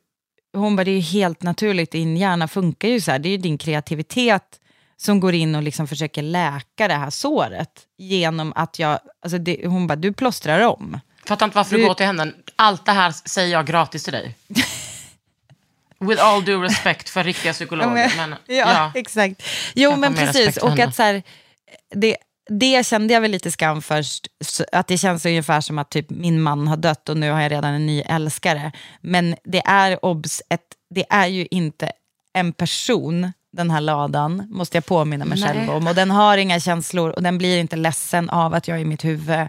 Hon bara, det är ju helt naturligt, din hjärna funkar ju så här. Det är ju din kreativitet som går in och liksom försöker läka det här såret. Genom att jag, alltså det, hon bara, du plåstrar om. Fattar inte varför du Du- går till henne. Allt det här säger jag gratis till dig. With all due respect för riktiga psykologer. Men, ja, ja. exakt. Jo, men precis. Och att så här, det, det kände jag väl lite skam först. Att det känns ungefär som att typ min man har dött och nu har jag redan en ny älskare. Men det är obs, ett, det är ju inte en person, den här ladan, måste jag påminna mig Nej. själv om. Och den har inga känslor och den blir inte ledsen av att jag i mitt huvud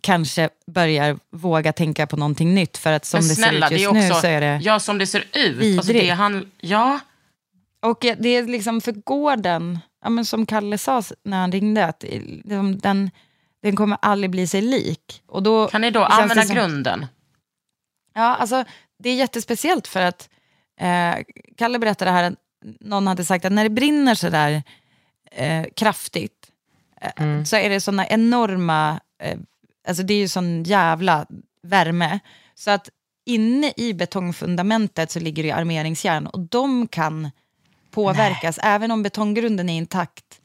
kanske börjar våga tänka på någonting nytt. För att som Men det snälla, ser ut det just är nu också, så är det... ja, som det ser ut. Alltså, det han, ja, Och det är liksom för gården, ja, men som Kalle sa när han ringde, att liksom, den, den kommer aldrig bli sig lik. Och då kan ni då använda som- grunden? Ja, alltså det är jättespeciellt för att eh, Kalle berättade här att någon hade sagt att när det brinner så där eh, kraftigt eh, så är det sådana enorma, eh, alltså det är ju sån jävla värme. Så att inne i betongfundamentet så ligger det ju armeringsjärn och de kan påverkas. Även om betonggrunden är intakt,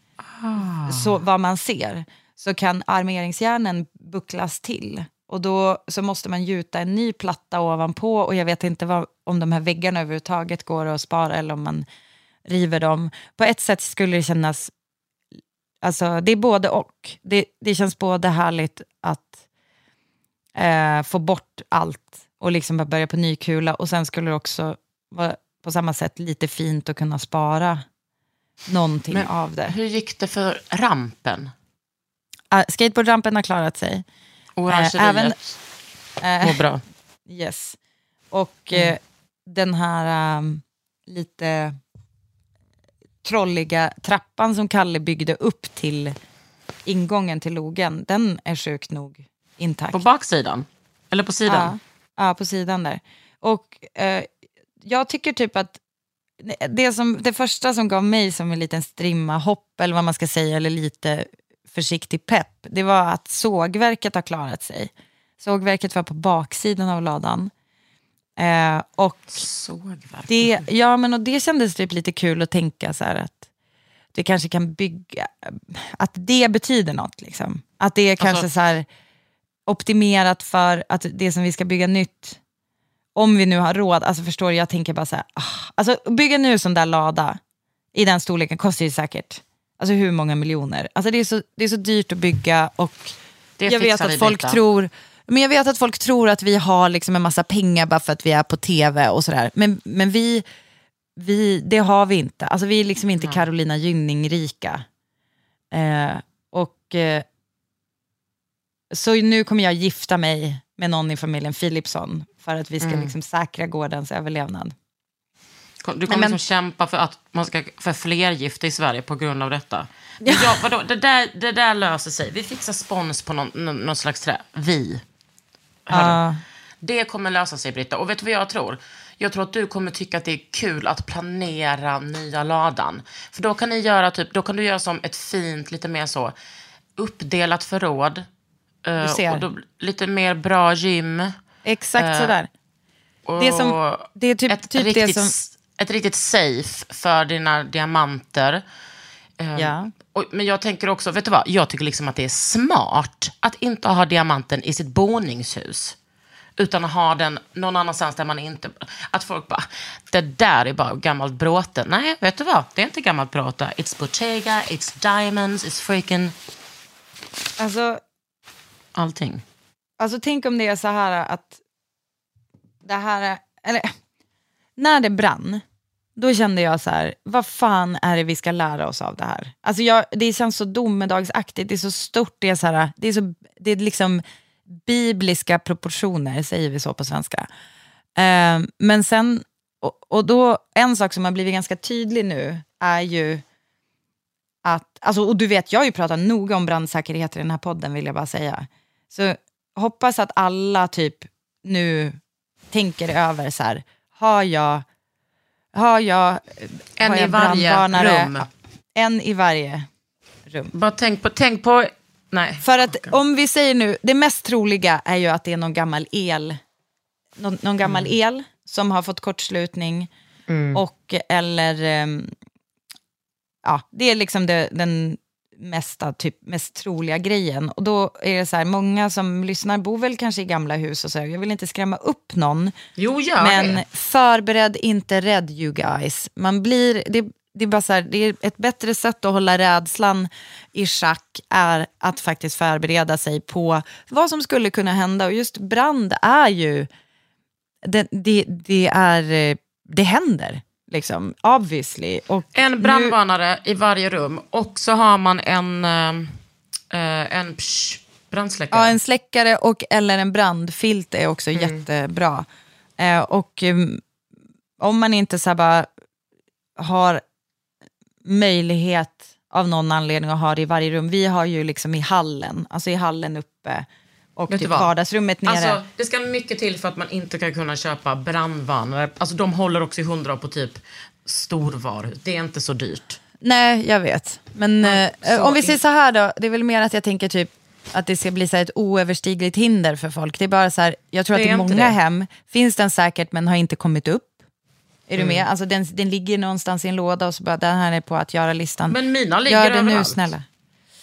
så vad man ser, så kan armeringsjärnen bucklas till. Och då så måste man gjuta en ny platta ovanpå och jag vet inte vad, om de här väggarna överhuvudtaget går att spara eller om man river dem. På ett sätt skulle det kännas, alltså det är både och. Det, det känns både härligt att eh, få bort allt och liksom bara börja på ny kula och sen skulle det också vara på samma sätt lite fint att kunna spara någonting Men av det. Hur gick det för rampen? Uh, skateboardrampen har klarat sig. Orangeriet Eh, även- Eh, mår bra. Yes. Och eh, den här um, lite trolliga trappan som Kalle byggde upp till ingången till logen, den är sjukt nog intakt. På baksidan? Eller på sidan? Ja, ja på sidan där. Och eh, jag tycker typ att det, som, det första som gav mig som en liten strimma hopp, eller vad man ska säga, eller lite försiktig pepp, det var att sågverket har klarat sig. Sågverket var på baksidan av ladan. Eh, och Sågverk? det, ja, men och det kändes typ lite kul att tänka så att det kanske kan bygga, att det betyder något. Liksom. Att det är kanske Alltså- så här optimerat för att det som vi ska bygga nytt, om vi nu har råd, alltså förstår du, jag tänker bara så här, ah, alltså bygga nu sån där lada i den storleken kostar ju säkert, alltså hur många miljoner? Alltså det är så, det är så dyrt att bygga och Det jag vet att folk tror men jag vet att folk tror att vi har liksom en massa pengar bara för att vi är på tv och sådär. Men, men vi, vi, det har vi inte. Alltså vi är liksom inte Carolina Gynning-rika. Eh, och eh, så nu kommer jag gifta mig med någon i familjen Philipsson för att vi ska Mm. liksom säkra gårdens överlevnad. Du kommer Nej, men- liksom kämpa för att man ska för fler gifta i Sverige på grund av detta. Men jag, vadå, det, där, det där löser sig. Vi fixar spons på någon, någon, slags trä. Vi. Ja. Det kommer lösa sig, Britta. Och vet du vad jag tror? Jag tror att du kommer tycka att det är kul att planera nya ladan. För då kan ni göra typ, då kan du göra som ett fint, lite mer så uppdelat förråd. Eh, Du ser. Och då, lite mer bra gym. Exakt Eh, sådär. Det, som, det är typ, ett, typ riktigt, det som... ett riktigt safe för dina diamanter. Eh, Ja. och, men jag tänker också, vet du vad? Jag tycker liksom att det är smart att inte ha diamanten i sitt boningshus. Utan att ha den någon annanstans där man inte... Att folk bara, det där är bara gammalt bråte. Nej, vet du vad? Det är inte gammalt bråte. It's Bottega, it's diamonds, it's freaking Alltså, allting. Alltså tänk om det är så här att det här, eller när det brann, då kände jag så här, vad fan är det vi ska lära oss av det här? Alltså jag, det känns så domedagsaktigt, det är så stort, det är, så här, det är, så, det är liksom bibliska proportioner, säger vi så på svenska. Eh, men sen, och, och då, en sak som har blivit ganska tydlig nu är ju att, alltså, och du vet, jag har ju pratat noga om brandsäkerhet i den här podden, vill jag bara säga. Så hoppas att alla typ nu tänker över så här, har jag, har jag, En har i jag varje brandvarnare? rum. En i varje rum. Bara tänk på, tänk på... Nej. För att om vi säger nu, det mest troliga är ju att det är någon gammal el, någon, någon gammal Mm. el som har fått kortslutning och eller, ehm, ja, det är liksom det, den mesta, typ, mest troliga grejen. Och då är det så här, många som lyssnar bor väl kanske i gamla hus och så, jag vill inte skrämma upp någon, Jo, gör men det. förbered inte rädd you guys. Man blir, det, det är bara så här, det är ett bättre sätt att hålla rädslan i schack är att faktiskt förbereda sig på vad som skulle kunna hända. Och just brand är ju, det, det, det är, eh, det händer. Liksom, obviously. Och En nu- brandvarnare i varje rum och så har man en, eh, eh, en psh, brandsläckare. Ja, en släckare och eller en brandfilt är också Mm. jättebra. Eh, och um, om man inte så bara har möjlighet av någon anledning att ha det i varje rum. Vi har ju liksom i hallen, alltså i hallen uppe och Vet typ vardagsrummet nere. Alltså, det ska mycket till för att man inte ska kunna köpa brandvarnare. Alltså, de håller också i hundra på typ storvaruhus. Det är inte så dyrt. Nej, jag vet. Men eh, så om vi säger så här då, det är väl mer att jag tänker typ att det ska bli så ett oöverstigligt hinder för folk. Det är bara så här, jag tror Det att i många det. hem finns den säkert men har inte kommit upp. Är du med? Alltså den, den ligger någonstans i en låda och så bara, den här är på att göra-listan. Men mina ligger Gör det nu överallt. snälla.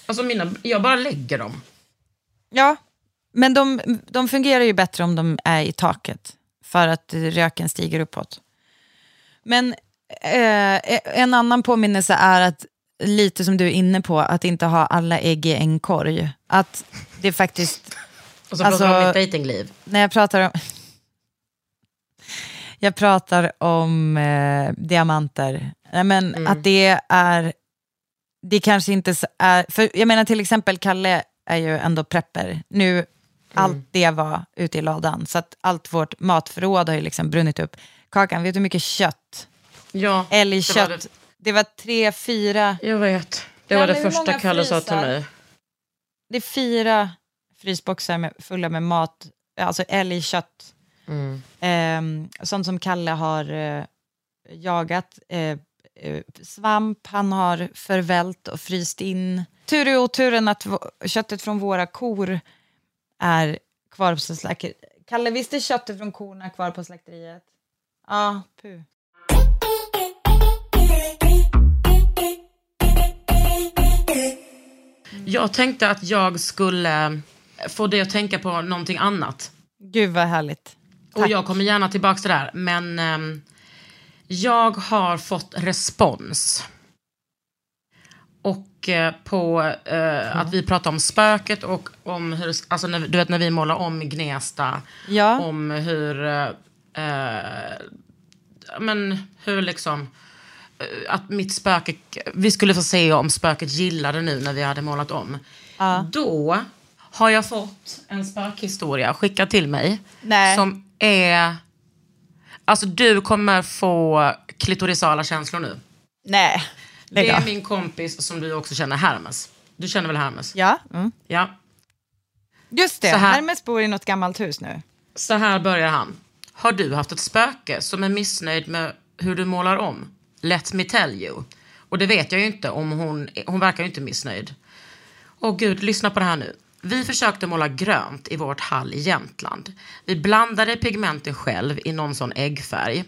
Alltså mina, jag bara lägger dem. Ja, men de, de fungerar ju bättre om de är i taket. För att röken stiger uppåt. Men eh, en annan påminnelse är att, lite som du är inne på, att inte ha alla ägg i en korg. Att det faktiskt... Och så pratar Alltså- vi om mitt dejtingliv. När jag pratar om... Jag pratar om eh, diamanter. Nej, men Mm. att det är... Det kanske inte är... För jag menar till exempel Kalle är ju ändå prepper. Nu. Allt det var ute i ladan. Så att allt vårt matförråd har ju liksom brunnit upp. Kakan, vet du hur mycket kött? Ja, Älgkött. det var det. var tre, fyra... Jag vet. Det var det hur första många Kalle sa till frysar? mig. Det är fyra frysboxar med, fulla med mat, alltså älgkött. Mm. Eh, sånt som Kalle har eh, jagat. Eh, eh, svamp han har förvält och fryst in. Tur i oturen att v- köttet från våra kor är kvar på slakteriet. Kalle, visst är köttet från korna kvar på slakteriet? Ja, puh. Jag tänkte att jag skulle få dig att tänka på någonting annat. Gud vad härligt. Och jag kommer gärna tillbaka till det här. Men ehm, jag har fått respons. Och eh, på eh, att vi pratar om spöket och om hur, alltså när, du vet när vi målar om Gnesta. Ja. Om hur, eh, eh, men hur liksom, eh, att mitt spöke, vi skulle få se om spöket gillade nu när vi hade målat om. Då har jag fått en spökhistoria skickad till mig. Nej. Som är... Alltså du kommer få klitorisala känslor nu. Nej, Det är min kompis som du också känner, Hermes. Du känner väl Hermes? Ja, mm. Ja. just det. Här- Hermes bor i något gammalt hus nu. Så här börjar han. Har du haft ett spöke som är missnöjd med hur du målar om? Let me tell you. Och det vet jag ju inte om hon, hon verkar ju inte missnöjd. Åh gud, lyssna på det här nu. Vi försökte måla grönt i vårt hall i Jämtland. Vi blandade pigmenten själv i någon sån äggfärg.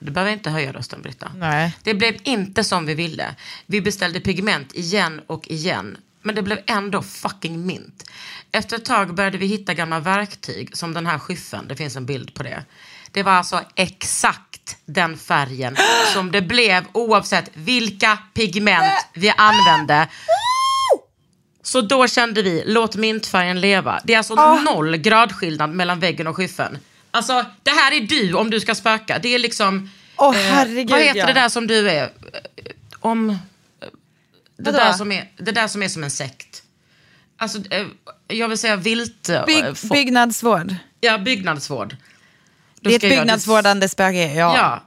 Du behöver inte höja rösten Britta. Nej. Det blev inte som vi ville. Vi beställde pigment igen och igen. Men det blev ändå fucking mint. Efter ett tag började vi hitta gamla verktyg som den här skyffen. Det finns en bild på det. Det var alltså exakt den färgen som det blev oavsett vilka pigment vi använde. Så då kände vi, låt mintfärgen leva. Det är alltså noll gradskillnad mellan väggen och skyffen. Alltså, det här är du om du ska spöka. Det är liksom... Åh, eh, herregud, vad heter ja. det där som du är? Eh, Om... eh, Det där, som är, det där som är som en sekt. Alltså, eh, jag vill säga vilt... eh, Bygg, fo- byggnadsvård. Ja, byggnadsvård. Då Det är ett jag- byggnadsvårdande spöke, ja. Ja.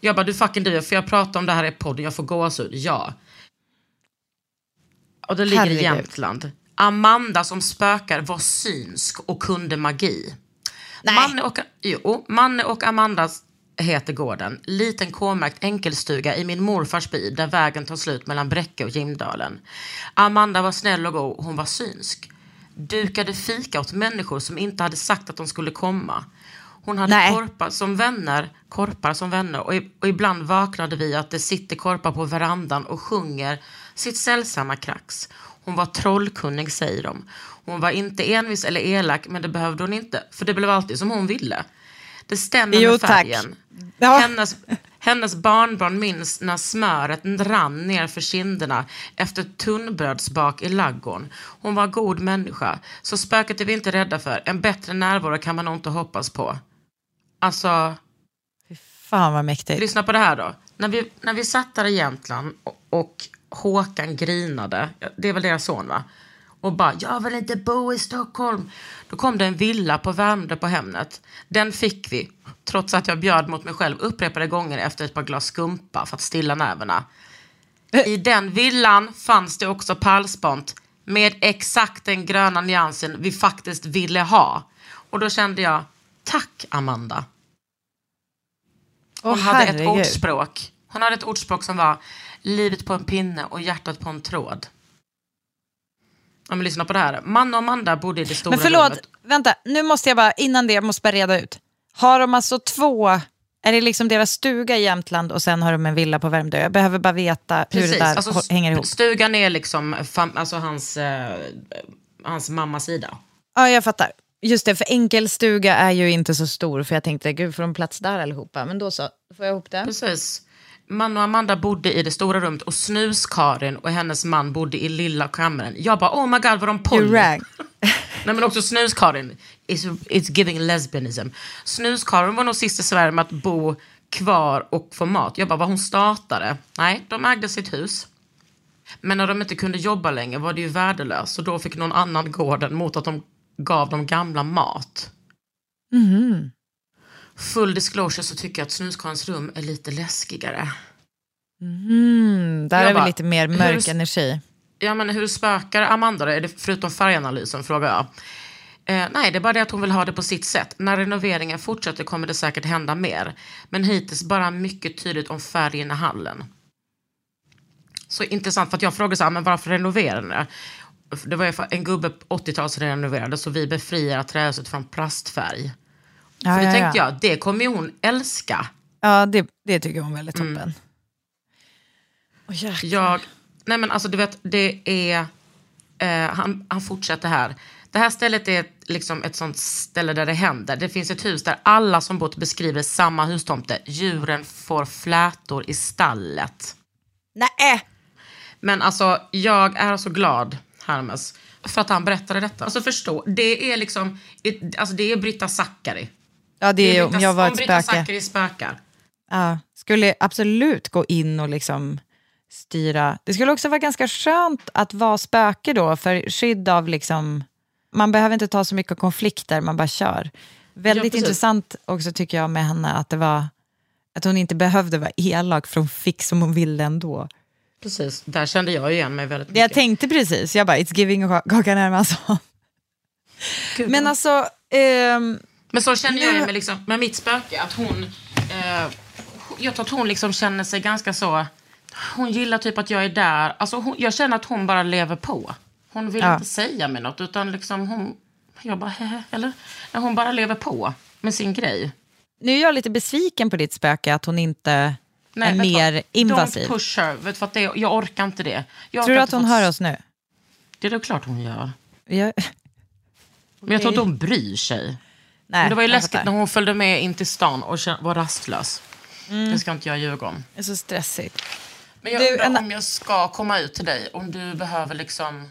Jag bara, du fucking du, får jag prata om det här i podden? Jag får gåshud. Ja. Och det ligger Herregud. i Jämtland. Amanda som spökar var synsk och kunde magi. Nej. Manne och, jo, Manne och Amanda heter gården. Liten K-märkt enkelstuga i min morfars by där vägen tar slut mellan Bräcke och Gimdalen. Amanda var snäll och god, hon var synsk. Dukade fika åt människor som inte hade sagt att de skulle komma. Hon hade Nej. korpar som vänner, korpar som vänner och, i, och ibland vaknade vi att det sitter korpar på verandan och sjunger sitt sällsamma krax. Hon var trollkunnig säger de. Hon var inte envis eller elak men det behövde hon inte för det blev alltid som hon ville. Det stämmer Jo, med färgen. Ja. Hennes, hennes barnbarn minns när smöret rann ner för kinderna efter tunnbrödsbak i laggården. Hon var god människa, så spöket är vi inte rädda för. En bättre närvaro kan man nog inte hoppas på. Alltså, Fan vad mäktigt. lyssna på det här då. När vi, när vi satt där i Jämtland och, och Håkan grinade, det är väl deras son va? Och bara, jag vill inte bo i Stockholm. Då kom det en villa på Värmdö på Hemnet. Den fick vi, trots att jag bjöd mot mig själv upprepade gånger efter ett par glas skumpa för att stilla nerverna. I den villan fanns det också pärlspont med exakt den gröna nyansen vi faktiskt ville ha. Och då kände jag, tack Amanda. Hon Åh, hade ett herregud. ordspråk. Hon hade ett ordspråk som var livet på en pinne och hjärtat på en tråd. Ja, men lyssna på det här. Man och Amanda bodde i det stora Men förlåt, rummet. vänta, nu måste jag bara, innan det, jag måste bara reda ut. Har de alltså två Är det liksom deras stuga i Jämtland och sen har de en villa på Värmdö? Jag behöver bara veta hur det där Alltså, hänger ihop. Stugan är liksom fam, alltså hans, eh, hans mammas sida. Ja, jag fattar. Just det, för enkelstuga är ju inte så stor. För jag tänkte, gud får de plats där allihopa? Men då så, då får jag ihop det. Precis. Man och Amanda bodde i det stora rummet och Snus-Karin och hennes man bodde i lilla kammaren. Jag bara, oh my god, var de poly? Nej men också Snus-Karin, it's, it's giving lesbianism. Snus-Karin var nog sist i Sverige med att bo kvar och få mat. Jag bara, var hon startade? Nej, de ägde sitt hus. Men när de inte kunde jobba längre var det ju värdelöst. Så då fick någon annan gården mot att de gav de gamla mat. Mhm. Full disclosure så tycker jag att Snuskarins rum är lite läskigare. Mm, där Jag är vi lite mer mörk hur- energi. Ja, men hur spökar Amanda det? Förutom färganalysen, frågar jag. Eh, nej, det är bara det att hon vill ha det på sitt sätt. När renoveringen fortsätter kommer det säkert hända mer. Men hittills bara mycket tydligt om färgen i hallen. Så intressant, för att jag frågade så här, men varför renoverar ni det? Var en gubbe på 80-talet som renoverade, så vi befriar trähuset från plastfärg. Ja, för det ja, tänkte ja. jag, det kommer hon älska. Ja, det, det tycker hon väldigt Mm. toppen. Åh, jäklar. Jag, nej men alltså du vet, det är, eh, han, han fortsätter här. Det här stället är liksom ett sånt ställe där det händer. Det finns ett hus där alla som bott beskriver samma hustomte. Djuren får flätor i stallet. Nej! Men alltså, jag är så glad, Hermes, för att han berättade detta. Alltså förstå, det är liksom, alltså det är Britta Zackari. Ja, det är ju om jag var om ett spöke. Zackari spökar. Ja, skulle absolut gå in och liksom styra. Det skulle också vara ganska skönt att vara spöke då, för skydd av liksom... Man behöver inte ta så mycket konflikter, man bara kör. Väldigt precis. intressant också tycker jag med henne att det var att hon inte behövde vara elak för hon fick som hon ville ändå. Precis, där kände jag igen mig väldigt Det mycket. jag tänkte precis, jag bara it's giving Kakan Hermansson. Men alltså, ehm, Men så känner jag med, liksom, med mitt spöke, att hon... Eh, jag tror att hon liksom känner sig ganska så... Hon gillar typ att jag är där. Alltså hon, jag känner att hon bara lever på. Hon vill Ja. inte säga mig något, utan liksom hon... Jag bara, hehe, eller? Nej, hon bara lever på med sin grej. nu är jag lite besviken på ditt spöke att hon inte är vet du mer vad? invasiv. Don't push her, vet för att det, jag orkar inte det. Jag Tror du att hon hör oss nu? Det är det klart hon gör. Jag... Men jag tror inte hon bryr sig. Nej, Men det var ju läskigt när hon följde med in till stan och var rastlös. Mm. Det ska inte jag ljuga om. Det är så stressigt. Men jag Du, undrar en- om jag ska komma ut till dig, om du behöver liksom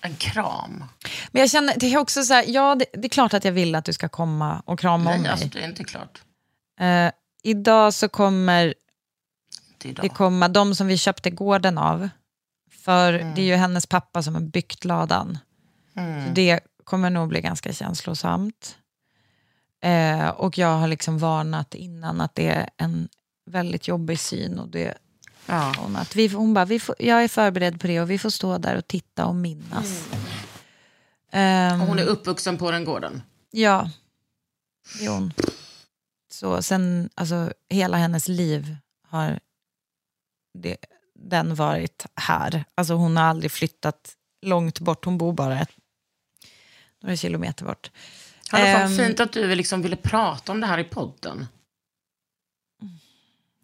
en kram. Men jag känner, det är också så här, ja det, det är klart att jag vill att du ska komma och krama om Nej, mig. alltså det är inte klart. Eh, idag så kommer Inte idag. det komma de som vi köpte gården av. För Mm. det är ju hennes pappa som har byggt ladan. Så det kommer nog bli ganska känslosamt. Eh, och jag har liksom varnat innan att det är en väldigt jobbig syn. Och det, Ja. hon, att vi, hon bara, vi får, jag är förberedd på det och vi får stå där och titta och minnas. Ehm, Och hon är uppvuxen på den gården. Ja, det är hon. Så sen, alltså hela hennes liv har det, den varit här. Alltså hon har aldrig flyttat långt bort, hon bor bara ett, några kilometer bort. Ja, det var Ehm, fint att du liksom ville prata om det här i podden.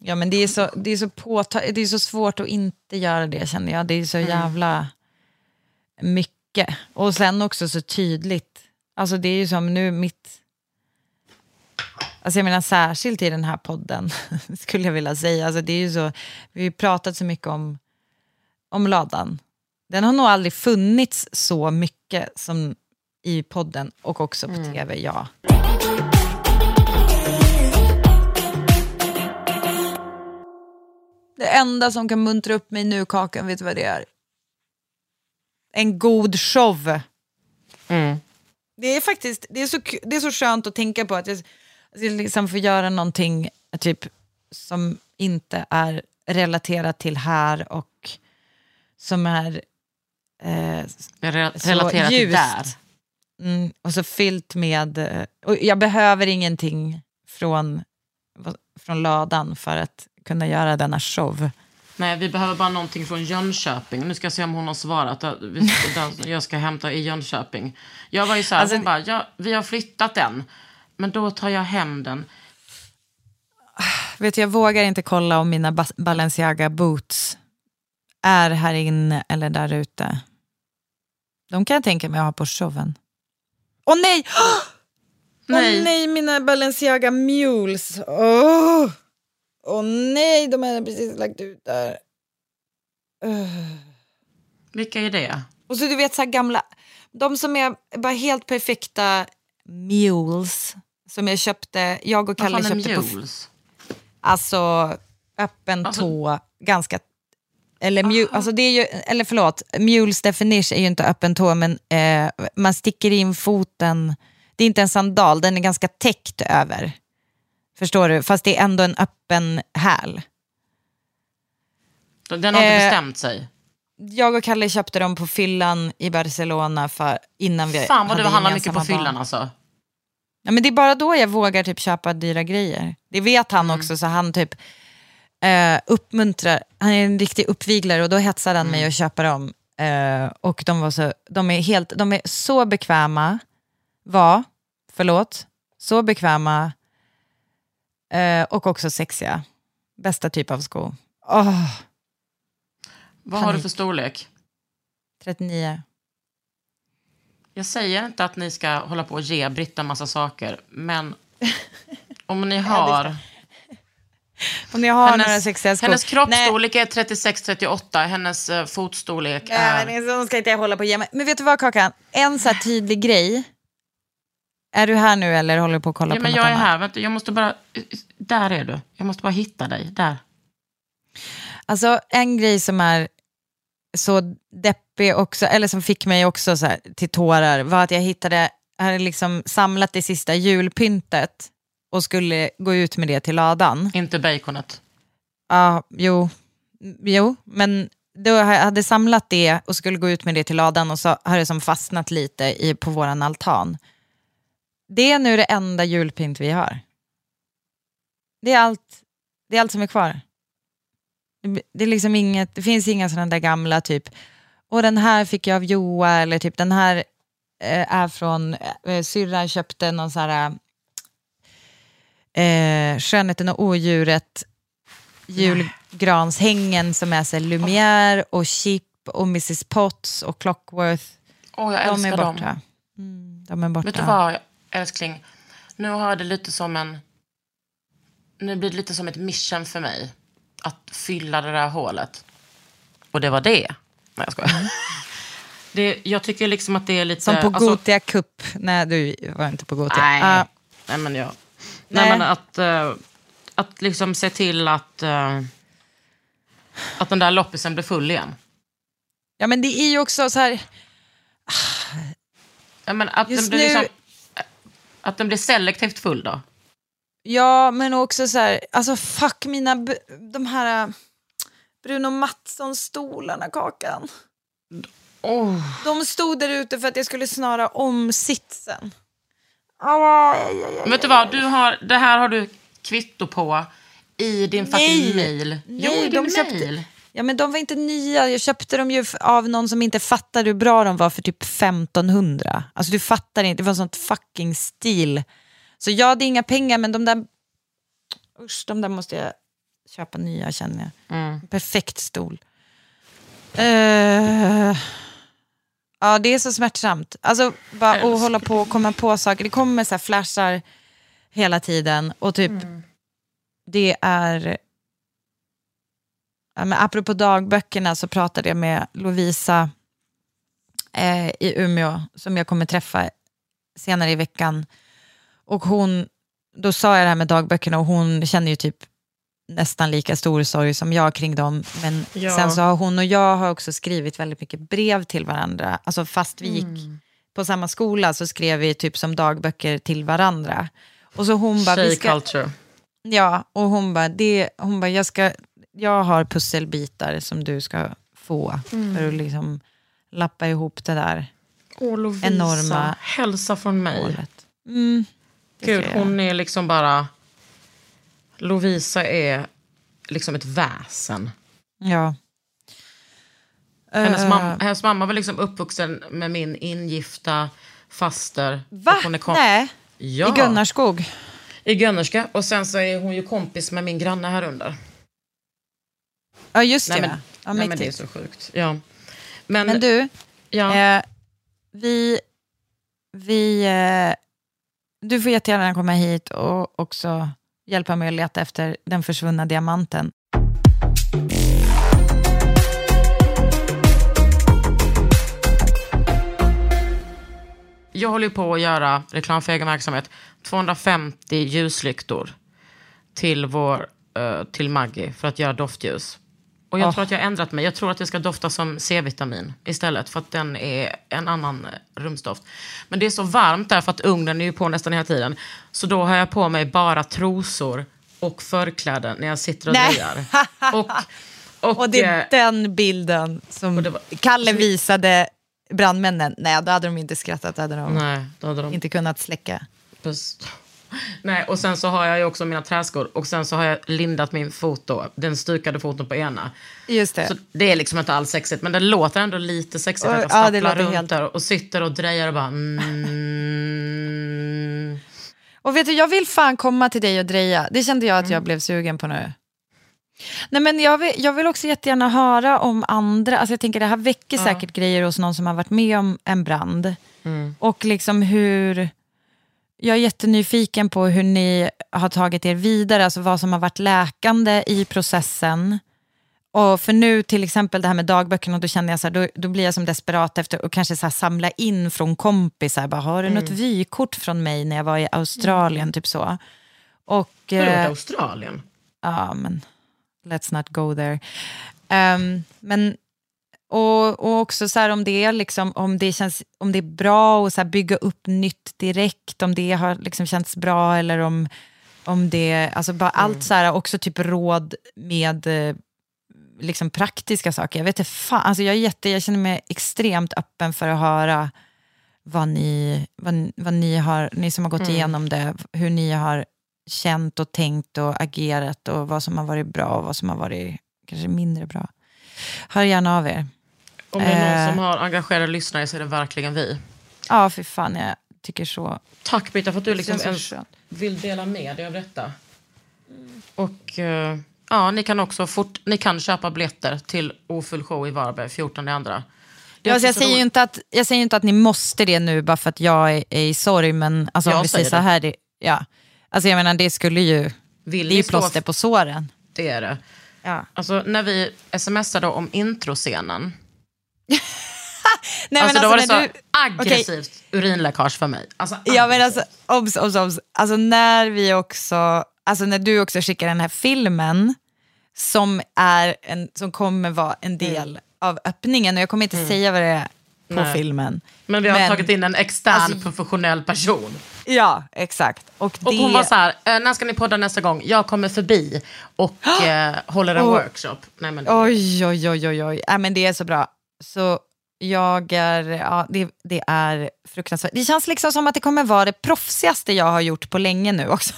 Ja men det är så, det är så, påta- det är så svårt att inte göra det känner jag. Det är så jävla mycket. Och sen också så tydligt. Alltså det är ju som nu mitt... Alltså jag menar särskilt i den här podden skulle jag vilja säga. Alltså det är ju så, vi har pratat så mycket om, om ladan. Den har nog aldrig funnits så mycket som i podden och också på tv, ja. Det enda som kan muntra upp mig nu, Kakan, vet du vad det är? En god show. Det är faktiskt det är så, det är så skönt att tänka på att jag, att jag liksom får göra någonting typ, som inte är relaterat till här och som är eh, Re- relaterat till där. Mm, och så fyllt med... eh, jag behöver ingenting från, från ladan för att kunna göra denna show. Nej, vi behöver bara någonting från Jönköping. Nu ska jag se om hon har svarat. Jag ska hämta i Jönköping. Jag var ju så här, Alltså- hon bara, ja, vi har flyttat den. Men då tar jag hem den. vet du, jag vågar inte kolla om mina Balenciaga boots är här inne eller där ute. De kan jag tänka mig att ha på showen. Åh nej! Åh Nej. nej, mina Balenciaga mules. Åh Åh nej, de jag precis lagt ut där. Ugh. Vilka är det? Och så du vet så här gamla, de som är bara helt perfekta mules som jag köpte, jag och Kalle köpte på mules? Alltså öppen Alltså- tå, ganska... Eller, mu, alltså det är ju, eller förlåt, mules definition är ju inte öppen tå, men eh, man sticker in foten. Det är inte en sandal, den är ganska täckt över. Förstår du? Fast det är ändå en öppen häl. Den har inte Eh, bestämt sig. Jag och Kalle köpte dem på fyllan i Barcelona för, innan vi Fan vad du handlar mycket på fyllan barn. alltså. Ja, men det är bara då jag vågar typ köpa dyra grejer. Det vet han Mm. också, så han typ eh, uppmuntrar. Han är en riktig uppviglare och då hetsar han Mm. mig att köpa dem. Eh, och de, var så, de, är helt, de är så bekväma, var, förlåt, så bekväma eh, och också sexiga. Bästa typ av sko. Åh, Vad har du Panik. för storlek? 39. Jag säger inte att ni ska hålla på och ge Britta massa saker, men om ni har... Om jag har hennes, några sexiga skor. hennes Nej. kroppsstorlek är 36-38, hennes uh, fotstorlek Nej, är... men så ska inte jag hålla på mig. Men vet du vad Kakan? En så här tydlig grej. Är du här nu eller håller du på att kolla Ja, på men något jag är annat? här, vänta, jag måste bara... Där är du. Jag måste bara hitta dig, där. Alltså en grej som är så deppig också, eller som fick mig också så här till tårar, var att jag hittade, hade liksom samlat det sista julpyntet och skulle gå ut med det till ladan. Inte baconet. Ja, jo, jo, men då har jag hade samlat det och skulle gå ut med det till ladan och så har det som fastnat lite i, på våran altan. Det är nu det enda julpynt vi har. Det är allt, det är allt som är kvar. Det, det är liksom inget, det finns inga sådana där gamla typ, och den här fick jag av Joa eller typ den här eh, är från, eh, syrran köpte någon sån här eh, Skönheten och odjuret julgranshängen som är så här Lumière och Chip och Mrs Potts och Clockworth. Åh, jag de älskar är dem. borta. Mm, de är borta. Vet du vad, älskling? Nu har det lite som en... Nu blir det lite som ett mission för mig. Att fylla det där hålet. Och det var det. Nej, jag skojar. Det, jag tycker liksom att det är lite... Mm. Som på alltså- Gotia Cup. Nej, du var inte på Gotia. Nej, Ah, nej men jag... Nej. Nej, men att, eh, att liksom se till att, eh, att den där loppisen blir full igen. ja, men det är ju också så här... Ja, men att, den blir nu- liksom, att den blir selektivt full då. Ja, men också så här... Alltså fuck mina... De här... Bruno Mattsson-stolarna, Kakan. Oh. De stod där ute för att jag skulle snara om sitsen. Men vet du vad, du har, det här har du kvitto på i din fucking Nej. mail. Jo, Nej, i de din mail. Ja, men de var inte nya. Jag köpte dem ju av någon som inte fattade hur bra de var för typ 1500. Alltså du fattar inte, det var sånt fucking stil. Så ja, det är inga pengar, men de där... Usch, de där måste jag köpa nya känner jag. Mm. Perfekt stol. Eh, ja, det är så smärtsamt. Alltså bara att hålla på och komma på saker. Det kommer så här flashar hela tiden och typ det är... Ja, men apropå dagböckerna så pratade jag med Lovisa eh, i Umeå som jag kommer träffa senare i veckan. Och hon, då sa jag det här med dagböckerna och hon känner ju typ nästan lika stor sorg som jag kring dem. Men Ja. sen så har hon och jag har också skrivit väldigt mycket brev till varandra. Alltså fast vi gick på samma skola så skrev vi typ som dagböcker till varandra. Och så hon bara, vi Tjej ska, culture. Ja, och hon bara, det, hon bara jag, ska, jag har pusselbitar som du ska få för att liksom lappa ihop det där Åh, Lovisa. Enorma Hälsa från mig. Mm, Gud, hon är liksom bara... Lovisa är liksom ett väsen. Ja. Hennes, Eh, mamma, hennes mamma var liksom uppvuxen med min ingifta faster. Va? Hon är Nej, Ja. i Gunnarskog. i Gönnerska. Och sen så är hon ju kompis med min granne här under. Ja, just det. Nej, men, ja, nej, men det är så sjukt. Ja. Men, Men du, ja. eh, vi... vi eh, du får jättegärna komma hit och också hjälpa mig att leta efter den försvunna diamanten. Jag håller ju på att göra reklam för egen verksamhet. 250 ljuslyktor till, vår, eh, till Maggie för att göra doftljus. Och jag Åh. tror att jag har ändrat mig. Jag tror att det ska dofta som C-vitamin istället. För att den är en annan eh, rumsdoft. Men det är så varmt där för att ugnen är ju på nästan hela tiden. Så då har jag på mig bara trosor och förkläden när jag sitter och drejar. Och, och, Och det är eh, den bilden som var- Kalle visade brandmännen. Nej, då hade de inte skrattat. Hade de Nej, då hade de inte kunnat släcka. Puss. Nej, och sen så har jag ju också mina träskor och sen så har jag lindat min fot då, den stukade foten på ena. Just det. Så det är liksom inte alls sexigt, men det låter ändå lite sexigt Och- att jag ja, stapplar runt helt- där och sitter och drejar och bara mm. Och vet du, jag vill fan komma till dig och dreja. Det kände jag att Mm. jag blev sugen på nu. Nej, men jag, vill, jag vill också jättegärna höra om andra. Alltså jag tänker det här väcker säkert grejer hos någon som har varit med om en brand. Mm. Och liksom hur... Jag är jättenyfiken på hur ni har tagit er vidare, alltså vad som har varit läkande i processen. Och för nu till exempel det här med dagböckerna, då känner jag så här, då, då blir jag som desperat efter att kanske så samla in från kompisar. Bara, har du något Mm. vykort från mig när jag var i Australien? Typ så. Och, Vadå, eh, Australien? Ja, men let's not go there. Ehm, men, och, och också så här om det, liksom, om det, känns, om det är bra att så bygga upp nytt direkt, om det har liksom känts bra eller om, om det, alltså bara allt så här, också typ råd med eh, liksom praktiska saker. Jag vet inte fan, alltså jag, är jätte, jag känner mig extremt öppen för att höra vad ni, vad, vad ni, har, ni som har gått Mm. igenom det, hur ni har känt och tänkt och agerat och vad som har varit bra och vad som har varit kanske mindre bra. Hör gärna av er. Om det är Eh. någon som har engagerade lyssnare så är det verkligen vi. Ja, för fan, jag tycker så. Tack Britta för att du liksom ens vill dela med dig av detta. Och eh, ja, ni kan också fort, ni kan köpa biljetter till Ofull show i Varberg 14 andra. Ja, jag, säger inte att, jag säger inte att ni måste det nu bara för att jag är, är i sorg, men alltså, om Jag vi säger så här, det, ja. alltså, jag menar, det skulle ju, Vill det är ju plåster på såren. Det är det. Ja. Alltså när vi smsade om introscenen. Nej, alltså, men då var alltså, det så du- aggressivt urinläckage för mig. Alltså, Ja men alltså, obs, obs, obs. Alltså när vi också, alltså när du också skickar den här filmen som, är en, som kommer vara en del av öppningen, och jag kommer inte säga vad det är på Nej. filmen. Men vi har Men- tagit in en extern Alltså- professionell person. Ja, exakt. Och, Och det, hon var så här, eh, när ska ni podda nästa gång? Jag kommer förbi och eh, håller en Och- workshop. Nej, men, Oj, oj, oj, oj, oj. Ja, men det är så bra. Så jag är, ja, det, det är fruktansvärt. Det känns liksom som att det kommer vara det proffsigaste jag har gjort på länge nu också.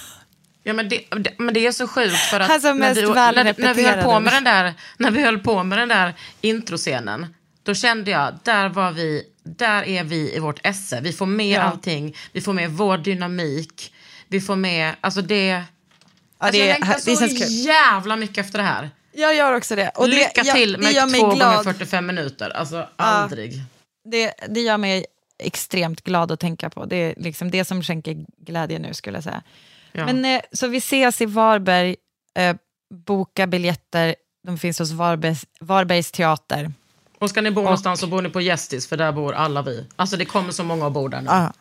Ja, men, det, det, men det är så sjukt för att Alltså, när, du, när, när, vi höll på med den där, när vi höll på med den där introscenen, då kände jag, där var vi, där är vi i vårt esse. Vi får med Ja. allting, vi får med vår dynamik, vi får med, alltså det... Ja, alltså det, jag längtar så jävla mycket efter det här. Jag gör också det. Och Lycka det, till jag, med det två gånger glad. 45 minuter. Alltså aldrig. Det, det gör mig extremt glad att tänka på. Det är liksom det som skänker glädje nu skulle jag säga. Ja. Men, eh, så vi ses i Varberg, eh, boka biljetter, de finns hos Varbergs, Varbergs teater. Och ska ni bo någonstans så bor ni på Gästis, för där bor alla vi. Alltså det kommer så många att bo där nu. Ja.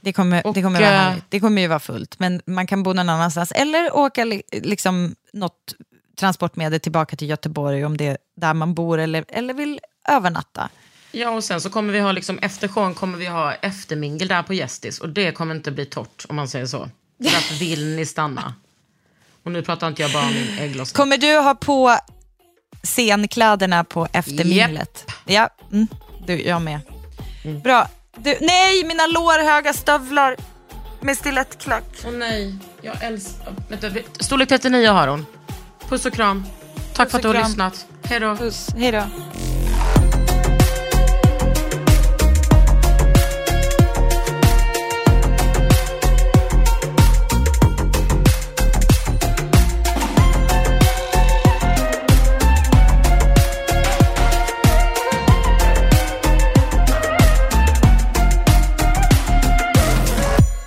Det kommer, Och, det, kommer vara eh, härligt. det kommer ju vara fullt, men man kan bo någon annanstans. Eller åka li, liksom, något transportmedel tillbaka till Göteborg om det är där man bor eller, eller vill övernatta. Ja, och sen så kommer vi ha, liksom, efter showen kommer vi ha eftermingel där på Gästis. Och det kommer inte bli torrt, om man säger så. Därför vill ni stanna. Och nu pratar inte jag bara om min ägglossning. Kommer du ha på scenkläderna på efterminglet? Ja, mm, du, jag med. Mm. Bra. Du, nej, mina lårhöga stövlar med stilettklack. Åh nej, jag älskar... Vänta, storlek 39 har hon. Puss och kram. Tack Puss för att du har lyssnat. Hej då. Puss. Hej då.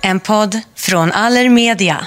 En podd från Allermedia.